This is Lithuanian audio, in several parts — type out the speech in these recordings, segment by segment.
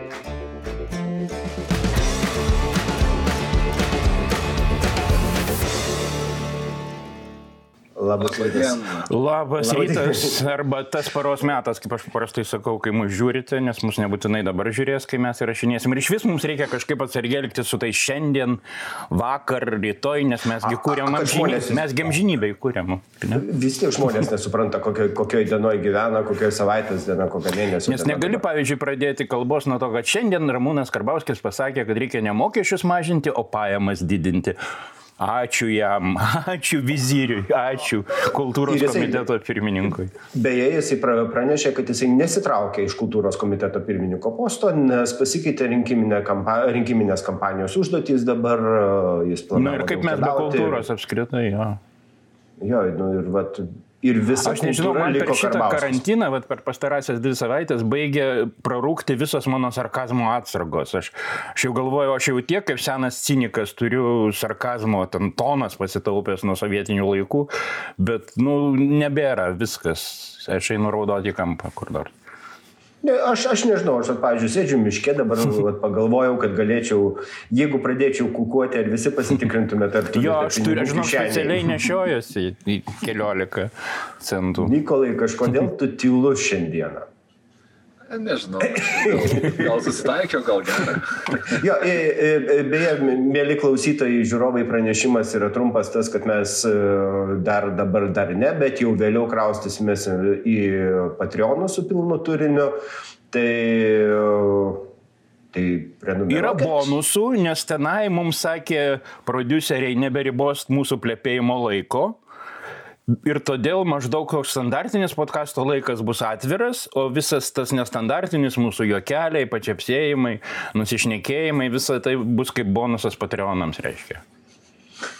Bye. Labas rytas. Labas rytas, arba tas paros metas, kaip aš paprastai sakau, kai mus žiūrite, nes mus nebūtinai dabar žiūrės, kai mes įrašinėsim. Ir iš vis mums reikia kažkaip atsargiai elgtis su tai šiandien, vakar, rytoj, nes mesgi kūrėm amžinybę. Mes gemžinybę įkūrėm. Vis tiek žmonės nesupranta, kokioje kokio dienoje gyvena, kokioje savaitės diena, kokio mėnesio. Nes negali, pavyzdžiui, pradėti kalbos nuo to, kad šiandien Ramūnas Karbauskis pasakė, kad reikia ne mokesčius mažinti, o pajamas didinti. Ačiū jam, ačiū viziriui, ačiū kultūros jisai, komiteto pirmininkui. Beje, jisai pranešė, kad jisai nesitraukė iš kultūros komiteto pirmininko posto, nes pasikeitė rinkiminė kampa, rinkiminės kampanijos užduotys dabar, jis planuoja. Na ir kaip mes be kultūros apskritai, jo. Jo, nu, ir vat, ir visą Aš nežinau, man per šitą karbauskas. karantiną, vat, per pastarąsias dvi savaitės baigė prarūkti visos mano sarkazmo atsargos. Aš, aš jau galvoju, aš jau tiek kaip senas cinikas turiu sarkazmo, ten tonas pasitaupęs nuo sovietinių laikų, bet, nu, nebėra viskas. Aš einu raudoti kampą kur nors. Ne, aš, aš nežinau, aš, pavyzdžiui, sėdžiu miške, dabar vat, pagalvojau, kad galėčiau, jeigu pradėčiau kukuoti, ar visi pasitikrintumėte, ar tu... Jo, aš turiu, žinau, specialiai nešiojuosi į keliolika centų. Nikolai, kažkodėl tu tylus šiandieną? Nežinau. Gal, gal susitaikiau, gal gerą. jo, beje, mėly klausytojai, žiūrovai pranešimas yra trumpas tas, kad mes e, dar dabar dar ne, bet jau vėliau kraustysimės į Patreonų su pilnu turiniu. Tai Tai Yra bonusų, nes tenai mums sakė produceriai neberibos mūsų plepėjimo laiko. Ir todėl maždaug standartinis podkasto laikas bus atviras, o visas tas nestandartinis mūsų juokeliai, pačiapsėjimai, nusišnekėjimai, visa tai bus kaip bonusas Patreonams reiškia.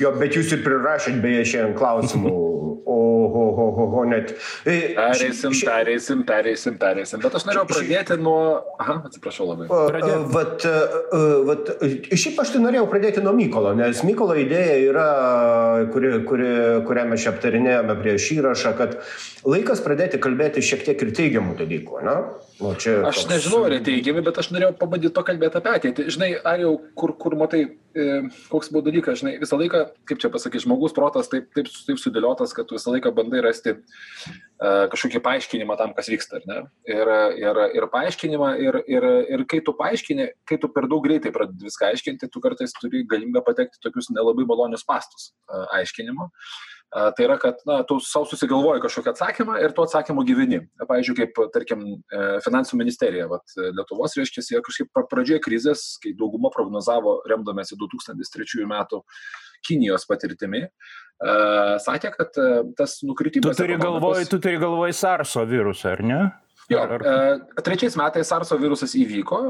Jo, bet jūs ir prirašėt beje šiandien klausimų. Oho, oho, oho, net. Pereisim, ši... pereisim, pereisim, pereisim. Bet aš norėjau pradėti nuo... Aha, atsiprašau labai. Pradėti. Vat, vat, šiaip aš tai norėjau pradėti nuo Mykolo, nes Mykolo idėja yra, kuri, kuri, kurią mes čia aptarinėjome prieš įrašą, kad laikas pradėti kalbėti šiek tiek ir teigiamų dalykų. Na? Nu, čia aš toks... nežinau, ar teigiami, bet aš norėjau pabandyti to kalbėti apie ateitį. Žinai, ar jau kur, kur matai, e, koks buvo dalykas, žinai, visą laiką, kaip čia pasakyti, žmogus protas taip, taip, taip sudėliotas, kad tu visą laiką bandai rasti e, kažkokį paaiškinimą tam, kas vyksta, ar ne? Ir, ir, ir paaiškinimą, ir, ir, ir kai tu paaiškini, kai tu per daug greitai pradedi viską aiškinti, tu kartais turi galimybę patekti tokius nelabai malonius pastus e, aiškinimo. Tai yra, kad na, tu savo susigalvoji kažkokį atsakymą ir tuo atsakymu gyveni. Pavyzdžiui, kaip, tarkim, e, finansų ministerija, vat, Lietuvos, reiškia, jie kažkaip pradžioje krizės, kai dauguma prognozavo, remdamėsi 2003 metų Kinijos patirtimi, uh, sakė, kad uh, tas nukritimas... Tu turi galvoj, tu turi galvoj SARSO virusą, ar ne? Jo, trečiais metais SARSO virusas įvyko,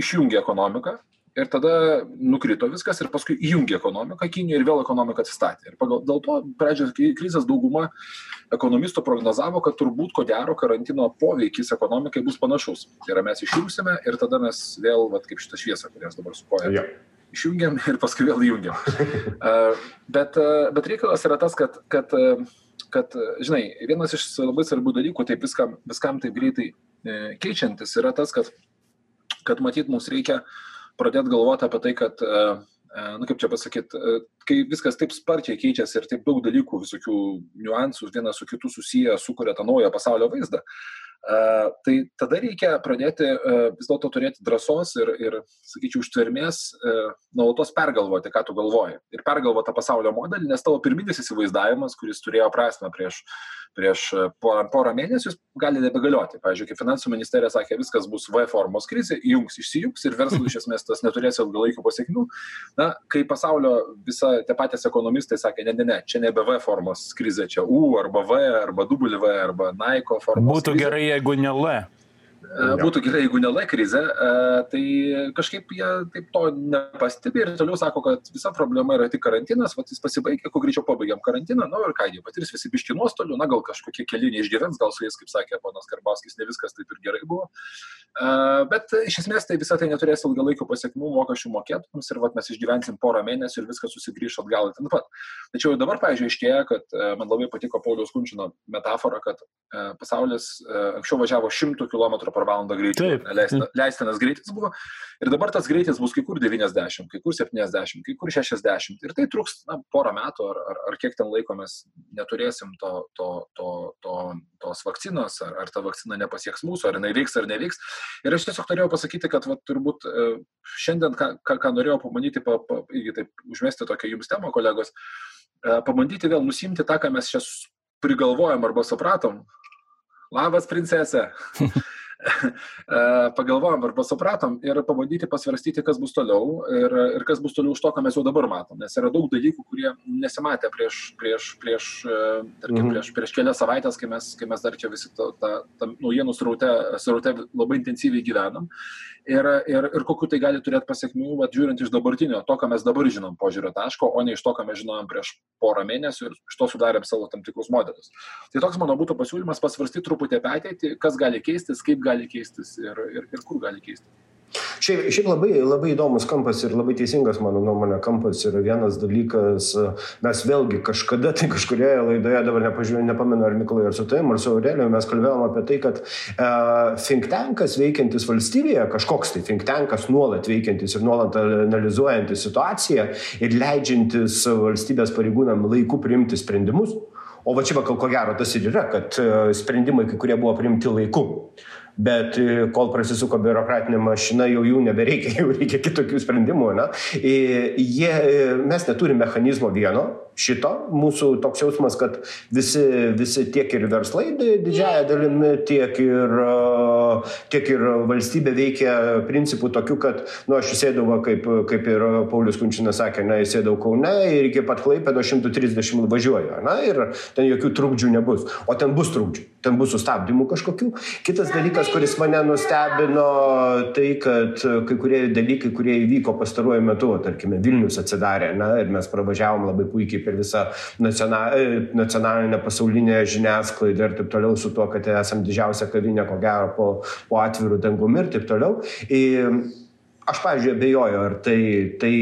išjungė ekonomiką, ir tada nukrito viskas ir paskui įjungė ekonomiką Kinijoje ir vėl ekonomika atsistatė. Ir pagal, dėl to pradžioje krizės dauguma ekonomistų prognozavo, kad turbūt ko gero karantino poveikis ekonomikai bus panašus. Tai yra mes išjungsime ir tada mes vėl, vat, kaip šitą šviesą, kurią dabar sukoja. Ja. Išjungiam ir paskui vėl įjungiam. uh, bet, bet reikalas yra tas, kad, kad, kad, žinai, vienas iš labai svarbių dalykų, taip viskam, viskam taip greitai uh, keičiantis, yra tas, kad, kad matyt, mums reikia uh, pradėt galvoti apie tai, kad, e, e, nu, kaip čia pasakyti, e, kai viskas taip sparčiai keičiasi ir taip daug dalykų, visokių niuansų vienas su kitu susiję, sukuria tą naują pasaulio vaizdą, Uh, tai tada reikia pradėti vis dėlto turėti drąsos ir, ir sakyčiau, užtvermės uh, nuolatos pergalvoti, ką tu galvoji. Ir pergalvoti tą pasaulio modelį, nes tavo pirminis įsivaizdavimas, kuris turėjo prasme prieš prieš porą, porą mėnesių gali nebegalioti. Pavyzdžiui, kaip finansų ministerija sakė, viskas bus V formos krizė, įjungs, išsijungs ir verslas iš esmės tas neturės ilgalaikių pasiekmių. Na, kai pasaulio visa tie patys ekonomistai sakė, ne, ne, ne, čia nebe V formos krizė, čia U arba V arba W arba Nike formos. Būtų krizė. gerai, jeigu ne L. Būtų gerai, jeigu nelai krizė, tai kažkaip jie taip to nepastebi ir toliau sako, kad visa problema yra tik karantinas, va jis pasibaigė, kuo greičiau pabaigiam karantiną, na nu, ir ką jie patirs visi biški nuostolių, na gal kažkokie keli neišgyvens, gal su jais, kaip sakė ponas Karbauskis, ne viskas taip ir gerai buvo. Bet iš esmės tai visą tai neturės ilgalaikių pasiekmių mokesčių mokėtojams ir vat, mes išgyvensim porą mėnesių ir viskas susigrįš atgal ten pat. Tačiau dabar, pavyzdžiui, aiškėja, kad man labai patiko Pauliaus Kunčino metafora, kad pasaulis anksčiau važiavo 100 km per valandą greičiu. Leistina, leistinas greitis buvo. Ir dabar tas greitis bus kai kur 90, kai kur 70, kai kur 60. Ir tai truks na, porą metų ar, ar, ar kiek ten laiko mes neturėsim to, to, to, to, tos vakcinos, ar, ar ta vakcina nepasieks mūsų, ar jinai veiks ar nevyks. Ir aš tiesiog norėjau pasakyti, kad va, turbūt e, šiandien, ką, ką, ką norėjau pamanyti, pa, pa, taip užmesti tokią jums temą, kolegos, e, pabandyti vėl nusimti tą, ką mes čia prigalvojom arba supratom. Labas, princesė. pagalvojom arba supratom ir pabandyti pasvarstyti, kas bus toliau ir, ir kas bus toliau už to, ką mes jau dabar matom. Nes yra daug dalykų, kurie nesimatė prieš, prieš, prieš, tarkim, mhm. prieš, prieš kelias savaitės, kai mes, kai mes dar čia visi tą, tą, tą naujienų sraute, sraute labai intensyviai gyvenam ir, ir, ir kokiu tai gali turėti pasiekmių, va, žiūrint iš dabartinio, to, ką mes dabar žinom požiūrio taško, o ne iš to, ką mes žinojom prieš porą mėnesių ir iš to sudarėm savo tam tikrus modelius. Tai toks mano būtų pasiūlymas pasvarstyti truputį apie ateitį, kas gali keistis, kaip gali keistis ir, ir, ir kur gali keistis. Šiaip, šiaip labai, labai įdomus kampas ir labai teisingas, mano nuomonė, kampas yra vienas dalykas. Mes vėlgi kažkada, tai kažkurioje laidoje, dabar nepažiūrėjau, nepamenu, ar Nikolai, ar su tavim, ar su Aureliu, mes kalbėjome apie tai, kad uh, think tankas veikiantis valstybėje, kažkoks tai think tankas nuolat veikiantis ir nuolat analizuojantis situaciją ir leidžiantis valstybės pareigūnam laiku priimti sprendimus. O va čia, va, ko gero, tas ir yra, kad sprendimai kai kurie buvo priimti laiku bet e, kol prasisuko biurokratinė mašina, jau jų nebereikia, jau reikia kitokių sprendimų. Na? Jie, e, mes neturime mechanizmo vieno šito, mūsų toks jausmas, kad visi, visi tiek ir verslai didžiaja dalimi, tiek ir, e, tiek ir valstybė veikia principų tokių, kad, nu, aš įsėdau, kaip, kaip ir Paulius Kunčinas sakė, na, įsėdau Kaune ir iki pat Klaipėdo 130 važiuoju, na, ir ten jokių trukdžių nebus, o ten bus trukdžių, ten bus sustabdymų kažkokių. Kitas dalykas, kuris mane nustebino, tai, kad kai kurie dalykai, kurie įvyko pastaruoju metu, tarkime, Vilnius atsidarė, na, ir mes pravažiavom labai puikiai per visą nacionalinę pasaulinę žiniasklaidą ir taip toliau su tuo, kad esam didžiausia kavinė, ko gero, po, po atvirų dangumi ir taip toliau. Ir, Aš, pavyzdžiui, abejoju, ar tai, tai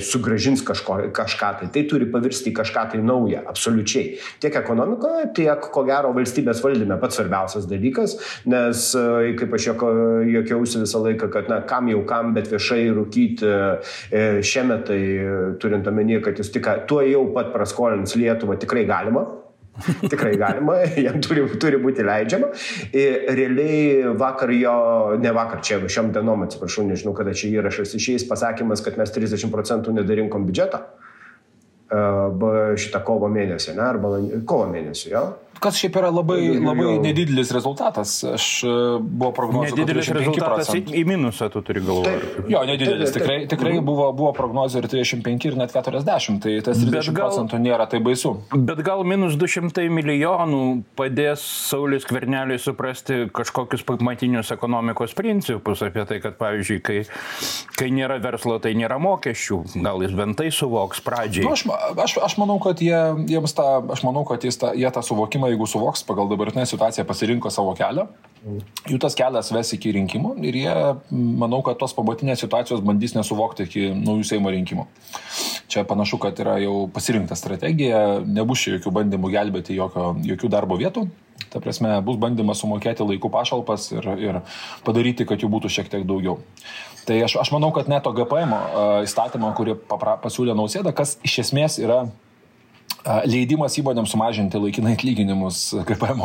sugražins kažko, kažką, tai tai turi pavirsti į kažką tai naują, absoliučiai. Tiek ekonomikoje, tiek, ko gero, valstybės valdyme pats svarbiausias dalykas, nes, e, kaip aš jokiausi visą laiką, kad, na, kam jau kam, bet viešai rūkyti e, šiame, tai turint omenyje, kad jis tik tuo jau pat praskolins Lietuvą tikrai galima, Tikrai galima, jam turi, turi būti leidžiama. Ir realiai vakar jo, ne vakar, čia šiom dienom, atsiprašau, nežinau, kada čia įrašas išėjęs pasakymas, kad mes 30 procentų nedarinkom biudžetą šitą kovo mėnesį, ne, arba kovo mėnesį, jo. Kas šiaip yra labai, labai nedidelis rezultatas. Aš e, buvo prognozijų. Nedidelis rezultatas į, į minusą tu turi galvoje. Jo, nedidelis. Tikrai, tikrai buvo, buvo prognozijų ir 35 ir net 40. Tai tas 30 gal, procentų nėra tai baisu. Bet gal minus 200 milijonų padės Saulis Kverneliui suprasti kažkokius pamatinius ekonomikos principus apie tai, kad pavyzdžiui, kai, kai nėra verslo, tai nėra mokesčių. Gal jis bent tai suvoks pradžiai. Nu, aš, aš, aš manau, kad jie, jiems tą, aš manau, kad jis tą, jie tą suvokimą jeigu suvoks pagal dabartinę situaciją, pasirinko savo kelią, jų tas kelias ves iki rinkimų ir jie, manau, kad tos pabatinės situacijos bandys nesuvokti iki naujų Seimo rinkimų. Čia panašu, kad yra jau pasirinkta strategija, nebus jokių bandymų gelbėti jokio, jokių darbo vietų. Ta prasme, bus bandymas sumokėti laikų pašalpas ir, ir padaryti, kad jų būtų šiek tiek daugiau. Tai aš, aš manau, kad neto GPM įstatymą, kurį papra, pasiūlė Nausėda, kas iš esmės yra leidimas įmonėms sumažinti laikinai atlyginimus GPM,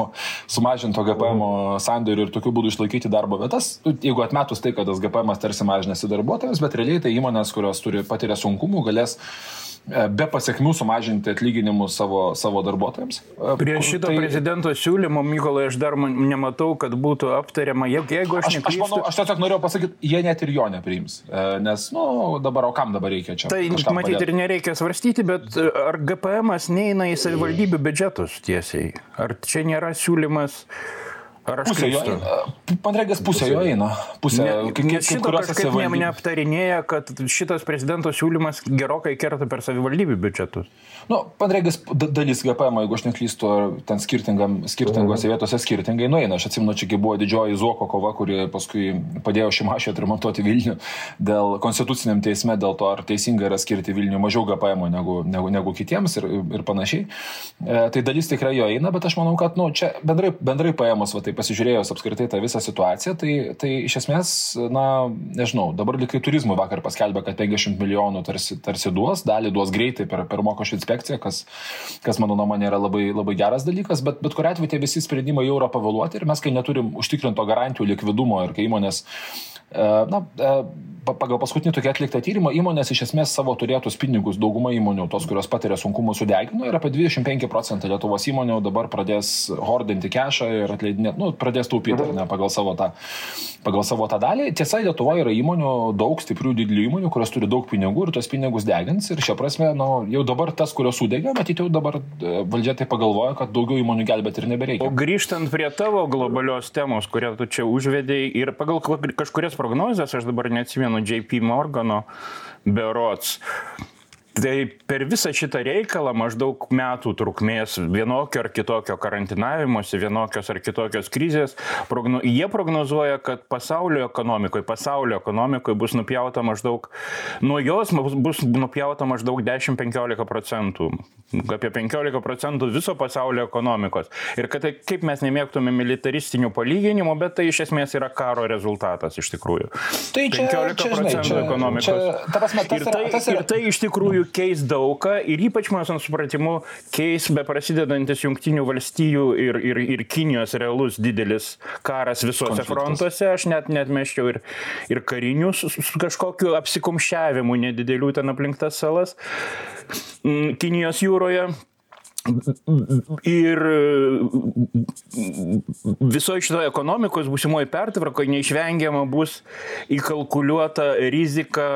sumažinto GPM sandorių ir tokiu būdu išlaikyti darbo vietas, nu, jeigu atmetus tai, kad tas GPM tarsi mažinasi darbuotojams, bet realiai tai įmonės, kurios turi patiria sunkumų, galės E, be pasiekmių sumažinti atlyginimus savo, savo darbuotojams. E, Prie šito tai... prezidento siūlymo, Mykolai, aš dar nematau, kad būtų aptariama, jeigu aš, aš neklystu. Aš, manau, aš tiesiog norėjau pasakyti, jie net ir jo nepriims. E, nes, na, nu, dabar, o kam dabar reikia čia? Tai matyti ir nereikia svarstyti, bet ar GPM neina į savivaldybių biudžetus tiesiai? Ar čia nėra siūlymas? Ar aš pusė jo eina? Man regis pusė jo eina. Pusė, ne, kaip, šito kažkaip savivaldyb... neaptarinėja, kad šitas prezidento siūlymas gerokai kerta per savivaldybių biudžetus. Nu, man regis dalis GPM, jeigu aš neklystu, ten skirtingose mhm. vietose skirtingai nueina. Aš atsimenu, čia buvo didžioji Zuoko kova, kuri paskui padėjo Šimašį atremontuoti Vilnių dėl konstituciniam teisme, dėl to, ar teisinga yra skirti Vilnių mažiau GPM negu, negu, negu kitiems ir, ir panašiai. E, tai dalis tikrai jo eina, bet aš manau, kad nu, čia bendrai, bendrai paėmus, va taip pasižiūrėjus apskritai tą visą situaciją, tai, tai iš esmės, na, nežinau, dabar likai turizmui vakar paskelbė, kad 50 milijonų tarsi, tarsi duos, dalį duos greitai per, per mokesčių inspekciją, kas, kas mano nuomonė yra labai, labai geras dalykas, bet, bet kuriu atveju tie visi sprendimai jau yra pavėluoti ir mes, kai neturim užtikrinto garantijų likvidumo ir kai įmonės na, e, pagal paskutinį tokį atliktą tyrimą įmonės iš esmės savo turėtus pinigus, dauguma įmonių, tos, kurios patiria sunkumų sudegino ir apie 25 procentai Lietuvos įmonių dabar pradės hordinti kešą ir atleidinėti, nu, pradės taupyti ne, pagal, savo tą, pagal savo tą dalį. Tiesa, Lietuvoje yra įmonių, daug stiprių didelių įmonių, kurios turi daug pinigų ir tos pinigus degins ir šia prasme, nu, jau dabar tas, kurios sudegė, matyt, jau dabar e, valdžia tai pagalvoja, kad daugiau įmonių gelbėti ir nebereikia. O grįžtant prie tavo globalios temos, kurią tu čia užvedėjai ir pagal kažkurias prognozes, aš dabar neatsimenu, JP Morgano berots. Tai per visą šitą reikalą maždaug metų trukmės vienokio ar kitokio karantinavimosi, vienokios ar kitokios krizės, progno, jie prognozuoja, kad pasaulio ekonomikoje, pasaulio ekonomikoje bus nupjauta maždaug, nuo jos bus nupjauta maždaug 10-15 procentų, apie 15 procentų viso pasaulio ekonomikos. Ir kad tai, kaip mes nemėgtume militaristinių palyginimų, bet tai iš esmės yra karo rezultatas iš tikrųjų. Tai čia, 15 čia, procentų žinai, čia, ekonomikos. Čia, ta prasme, ir, tai, yra, yra... ir tai iš tikrųjų keis daugą ir ypač mano supratimu keis beprasidedantis jungtinių valstijų ir, ir, ir Kinijos realus didelis karas visuose frontuose, aš net net meščiau ir, ir karinių su, kažkokiu apsikumščiavimu nedidelių ten aplinktas salas. Mm, Kinijos jūroje. Ir visoje šitoje ekonomikos būsimoji pertvarkoje neišvengiama bus įkalkuliuota rizika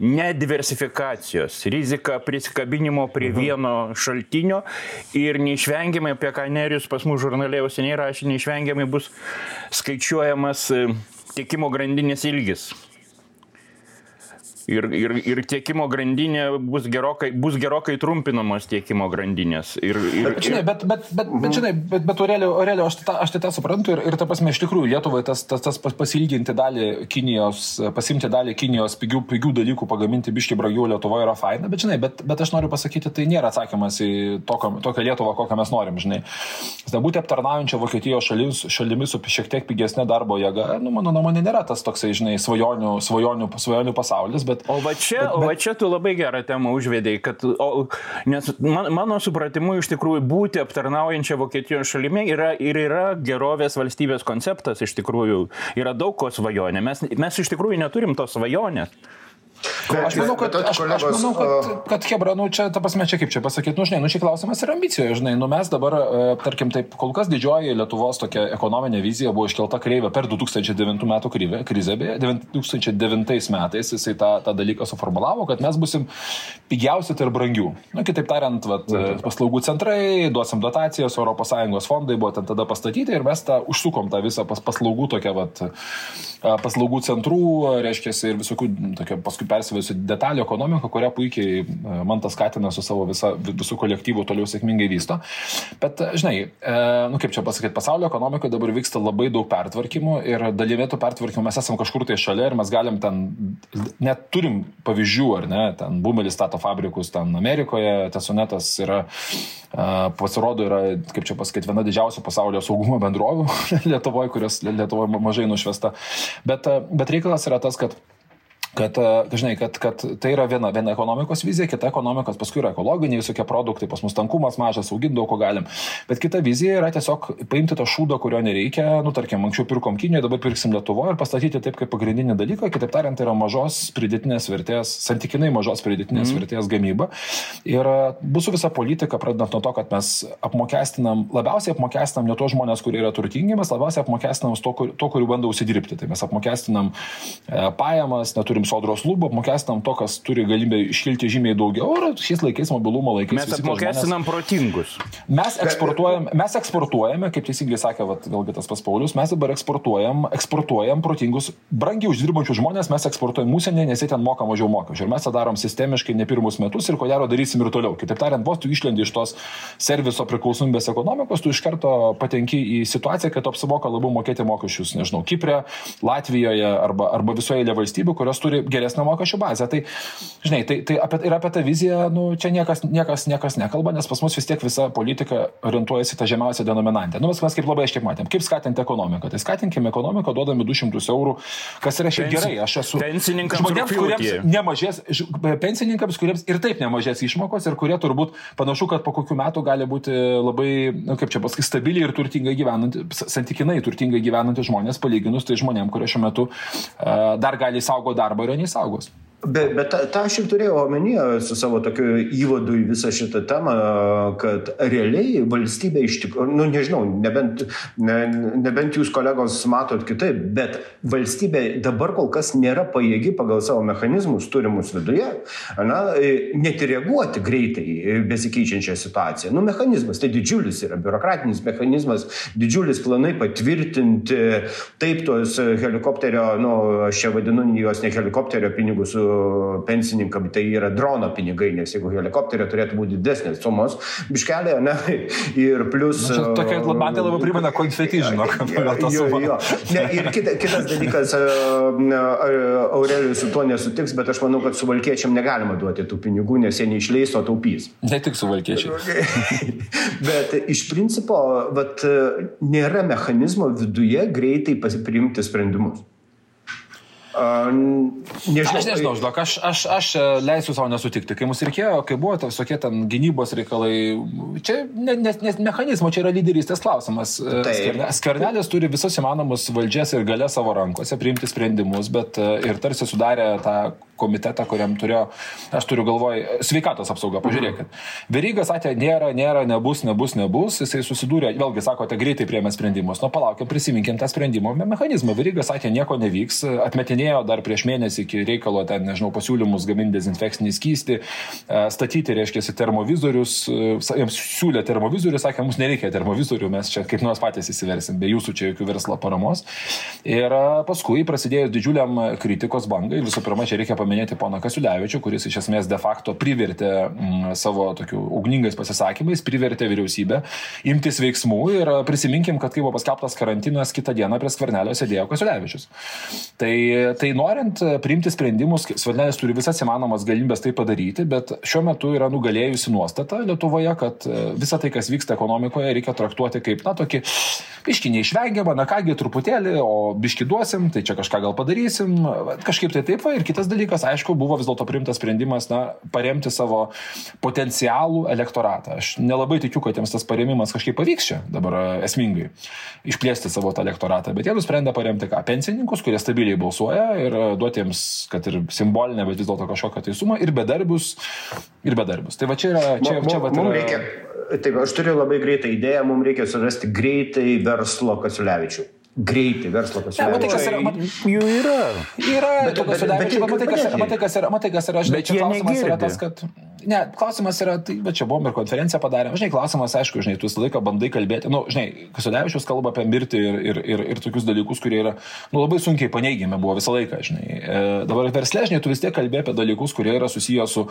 nediversifikacijos, rizika prisikabinimo prie mhm. vieno šaltinio ir neišvengiamai, apie ką Nerius pas mūsų žurnalė jau seniai rašė, neišvengiamai bus skaičiuojamas tiekimo grandinės ilgis ir, ir, ir tiekimo grandinė bus gerokai, bus gerokai trumpinamos tiekimo grandinės. Ir, ir, bet, žinai, bet, bet, bet, bet, žinai, bet, bet Aurelio, Aurelio aš, tą, aš tai tą suprantu ir, ir ta prasme, iš tikrųjų, Lietuvai tas, tas, tas pasilginti dalį Kinijos, pasimti dalį Kinijos pigių, pigių dalykų, pagaminti biški brangiau Lietuvoje yra faina, bet, žinai, bet, bet aš noriu pasakyti, tai nėra atsakymas į tokio, tokią Lietuvą, kokią mes norim, žinai. Būti aptarnaujančia Vokietijos šalimis, šalimis su šiek tiek pigesnė darbo jėga, nu, mano nuomonė, nėra tas toksai, žinai, svajonių, svajonių, svajonių pasaulis, bet, bet... O va čia, bet, bet... va čia tu labai gerą temą užvedėjai, kad, o, nes man, mano supratimu iš tikrųjų būti aptarnaujančia Vokietijos šalimi yra ir yra gerovės valstybės konceptas iš tikrųjų. Yra daug ko svajonė. Mes, mes iš tikrųjų neturim tos svajonės. Aš manau, kad, aš, aš manau, kad, kad Hebra, nu čia, ta prasme, čia kaip čia pasakyti, nu žinai, nu čia klausimas yra ambicijoje, žinai, nu mes dabar, tarkim, taip, kol kas didžioji Lietuvos tokia ekonominė vizija buvo iškelta kreivė per 2009 metų krizę, beje, 2009 metais jisai tą, tą dalyką suformulavo, kad mes busim pigiausi tarp brangių. Nu, kitaip tariant, vat, paslaugų centrai, duosim dotacijas, ES fondai buvo ten tada pastatyti ir mes tą užsukom tą visą pas, paslaugų tokią, vat, paslaugų centrų, reiškia, ir visokių, tokia, paskui persivėjusi detalių ekonomiką, kurią puikiai e, man tas skatina su savo visa, visų kolektyvų toliau sėkmingai vysto. Bet, e, žinai, e, nu kaip čia pasakyti, pasaulio ekonomikoje dabar vyksta labai daug pertvarkymų ir dalyvėtų pertvarkymų mes esame kažkur tai šalia ir mes galim ten, net turim pavyzdžių, ar ne, ten Bumelis stato fabrikus ten Amerikoje, Tesonetas yra, pasirodo, yra, kaip čia pasakyti, viena didžiausių pasaulio saugumo bendrovių Lietuvoje, kurios Lietuvoje mažai nušvesta. Bet, bet reikalas yra tas, kad kad, e, žinai, kad, kad tai yra viena, viena ekonomikos vizija, kita ekonomikos paskui yra ekologiniai visokie produktai, pas mus tankumas mažas, auginti daug ko galim. Bet kita vizija yra tiesiog paimti tą šūdą, kurio nereikia, nu tarkim, anksčiau pirkom Kinijoje, dabar pirksim Lietuvoje ir pastatyti taip kaip pagrindinį dalyką, kitaip tariant, tai yra mažos pridėtinės vertės, santykinai mažos pridėtinės mm. vertės gamyba. Ir e, bus visa politika, pradedant nuo to, kad mes apmokestinam, labiausiai apmokestinam ne tos žmonės, kurie yra turtingi, mes labiausiai apmokestinam to, kur, to kurių bando užsidirbti. Tai mes apmokestinam e, pajamas, neturim turim sodros lubą, apmokestinam to, kas turi galimybę iškilti žymiai daugiau ir šiais laikais mobilumo laikais. Mes apmokestinam žmonės... protingus. Mes eksportuojame, mes eksportuojame, kaip teisingai sakė, vat, vėlgi tas pas Paulius, mes dabar eksportuojam, eksportuojam protingus, brangiai uždirbančius žmonės, mes eksportuojam mūsienį, nes jie ten moka mažiau mokesčių. Ir mes tą darom sistemiškai ne pirmus metus ir ko gero darysim ir toliau. Kitaip tariant, vos tu išlendi iš tos serviso priklausomybės ekonomikos, tu iš karto patenki į situaciją, kad apsimoka labiau mokėti mokesčius, nežinau, Kiprė, Latvijoje arba, arba visoje valstybių, kurios turi turi geresnę mokesčių bazę. Tai, žinai, tai, tai apie, ir apie tą viziją, nu, čia niekas, niekas, niekas nekalba, nes pas mus vis tiek visa politika orientuojasi tą žemiausią denominantę. Nu, mes, mes kaip labai aiškiai matėm, kaip skatinti ekonomiką. Tai skatinkime ekonomiką, duodami 200 eurų, kas yra šiaip gerai. Aš esu pensininkams, žmonėms, kuriems nemažės, pensininkams, kuriems ir taip nemažės išmokos ir kurie turbūt panašu, kad po kokių metų gali būti labai, nu, kaip čia pasakyti, stabiliai ir turtingai gyvenantys, santykinai turtingai gyvenantys žmonės, palyginus tai žmonėm, kurie šiuo metu uh, dar gali saugo darbą ir jo neįsaugos. Bet, bet tą, aš ir turėjau omenyje su savo tokiu įvadu į visą šitą temą, kad realiai valstybė iš tikrųjų, nu nežinau, nebent, ne, nebent jūs kolegos matot kitaip, bet valstybė dabar kol kas nėra pajėgi pagal savo mechanizmus turimus viduje, na, net ir reaguoti greitai besikeičiančią situaciją. Nu, mechanizmas tai didžiulis yra, biurokratinis mechanizmas, didžiulis planai patvirtinti, taip tos helikopterio, nu, aš čia vadinu juos ne helikopterio pinigus pensininkam tai yra drono pinigai, nes jeigu helikopterio turėtų būti didesnės sumos, biškelė, ne, ir plus... Na, čia tokia, man tai labai primena konfeti, žinok, pagal tą sumą. Ne, ir kita, kitas dalykas, Aurelijus su tuo nesutiks, bet aš manau, kad su valkiečiam negalima duoti tų pinigų, nes jie neišleis, o taupys. Ne tik su valkiečiai. bet iš principo, vat, nėra mechanizmo viduje greitai priimti sprendimus. Nežinau, aš nežinau, žinok, aš, aš, aš e, leisiu savo nesutikti. Kai mums reikėjo, kai buvo tai visokie ten gynybos reikalai, čia ne, ne, ne mechanizmo, čia yra lyderystės klausimas. Tai. Skvernelis turi visus įmanomus valdžias ir galę savo rankose priimti sprendimus, bet e, ir tarsi sudarė tą komitetą, kuriam turėjo, aš turiu galvoj, sveikatos apsauga, pažiūrėkit. Verygas sakė, nėra, nėra, nebus, nebus, nebus, jisai susidūrė, vėlgi sakote, greitai priemė sprendimus. Nu, palaukim, prisiminkim tą sprendimo mechanizmą. Verygas sakė, nieko nevyks, atmetinėjo dar prieš mėnesį iki reikalo ten, nežinau, pasiūlymus gaminti dezinfekcinį skystį, e, statyti, reiškia, termovizorius, e, jiems siūlė termovizorių, sakė, mums nereikia termovizorių, mes čia kaip nors patys įsiversim, be jūsų čia jokių verslo paramos. Ir e, paskui prasidėjus didžiuliam kritikos bangai, visų pirma, čia reikia paminėti poną Kasiulevičių, kuris iš esmės de facto privertė m, savo tokių ugningais pasisakymais, privertė vyriausybę imtis veiksmų ir prisiminkim, kad kai buvo paskelbtas karantinas, kitą dieną prie skvernelio sėdėjo Kasiulevičius. Tai, tai norint priimti sprendimus, Svarnelis turi visas įmanomas galimybės tai padaryti, bet šiuo metu yra nugalėjusi nuostata Lietuvoje, kad visą tai, kas vyksta ekonomikoje, reikia traktuoti kaip, na, tokį biški neišvengiamą, na kągi truputėlį, o biški duosim, tai čia kažką gal padarysim, kažkaip tai taip, va, ir kitas dalykas, aišku, buvo vis dėlto priimtas sprendimas, na, paremti savo potencialų elektoratą. Aš nelabai tikiu, kad jiems tas paremimas kažkaip pavyks čia dabar esmingai išplėsti savo tą elektoratą, bet jie nusprendė paremti ką pensininkus, kurie stabiliai balsuoja ir duoti jiems, kad ir simbolinę, bet vis dėlto kažkokią tai sumą ir bedarbius, ir bedarbius. Tai va čia yra, čia, čia va, yra... reikia, taip, aš turiu labai greitą idėją, mums reikia surasti greitai verslo Kasiulevičių greitai verslo pasiūlymą. Matai, kas yra, mat, jų yra. Yra, bet, bet, bet, bet, matai, kas, matai, kas yra, matai, kas yra, žinai, čia klausimas yra tas, kad, ne, klausimas yra, tai, bet čia buvom ir konferenciją padarėm, žinai, klausimas, aišku, žinai, tu visą laiką bandai kalbėti, nu, žinai, Kasulevičius kalba apie mirtį ir, ir, ir, ir tokius dalykus, kurie yra, nu, labai sunkiai paneigiami buvo visą laiką, žinai. E, dabar verslė, žinai, tu vis tiek kalbė apie dalykus, kurie yra susijęs su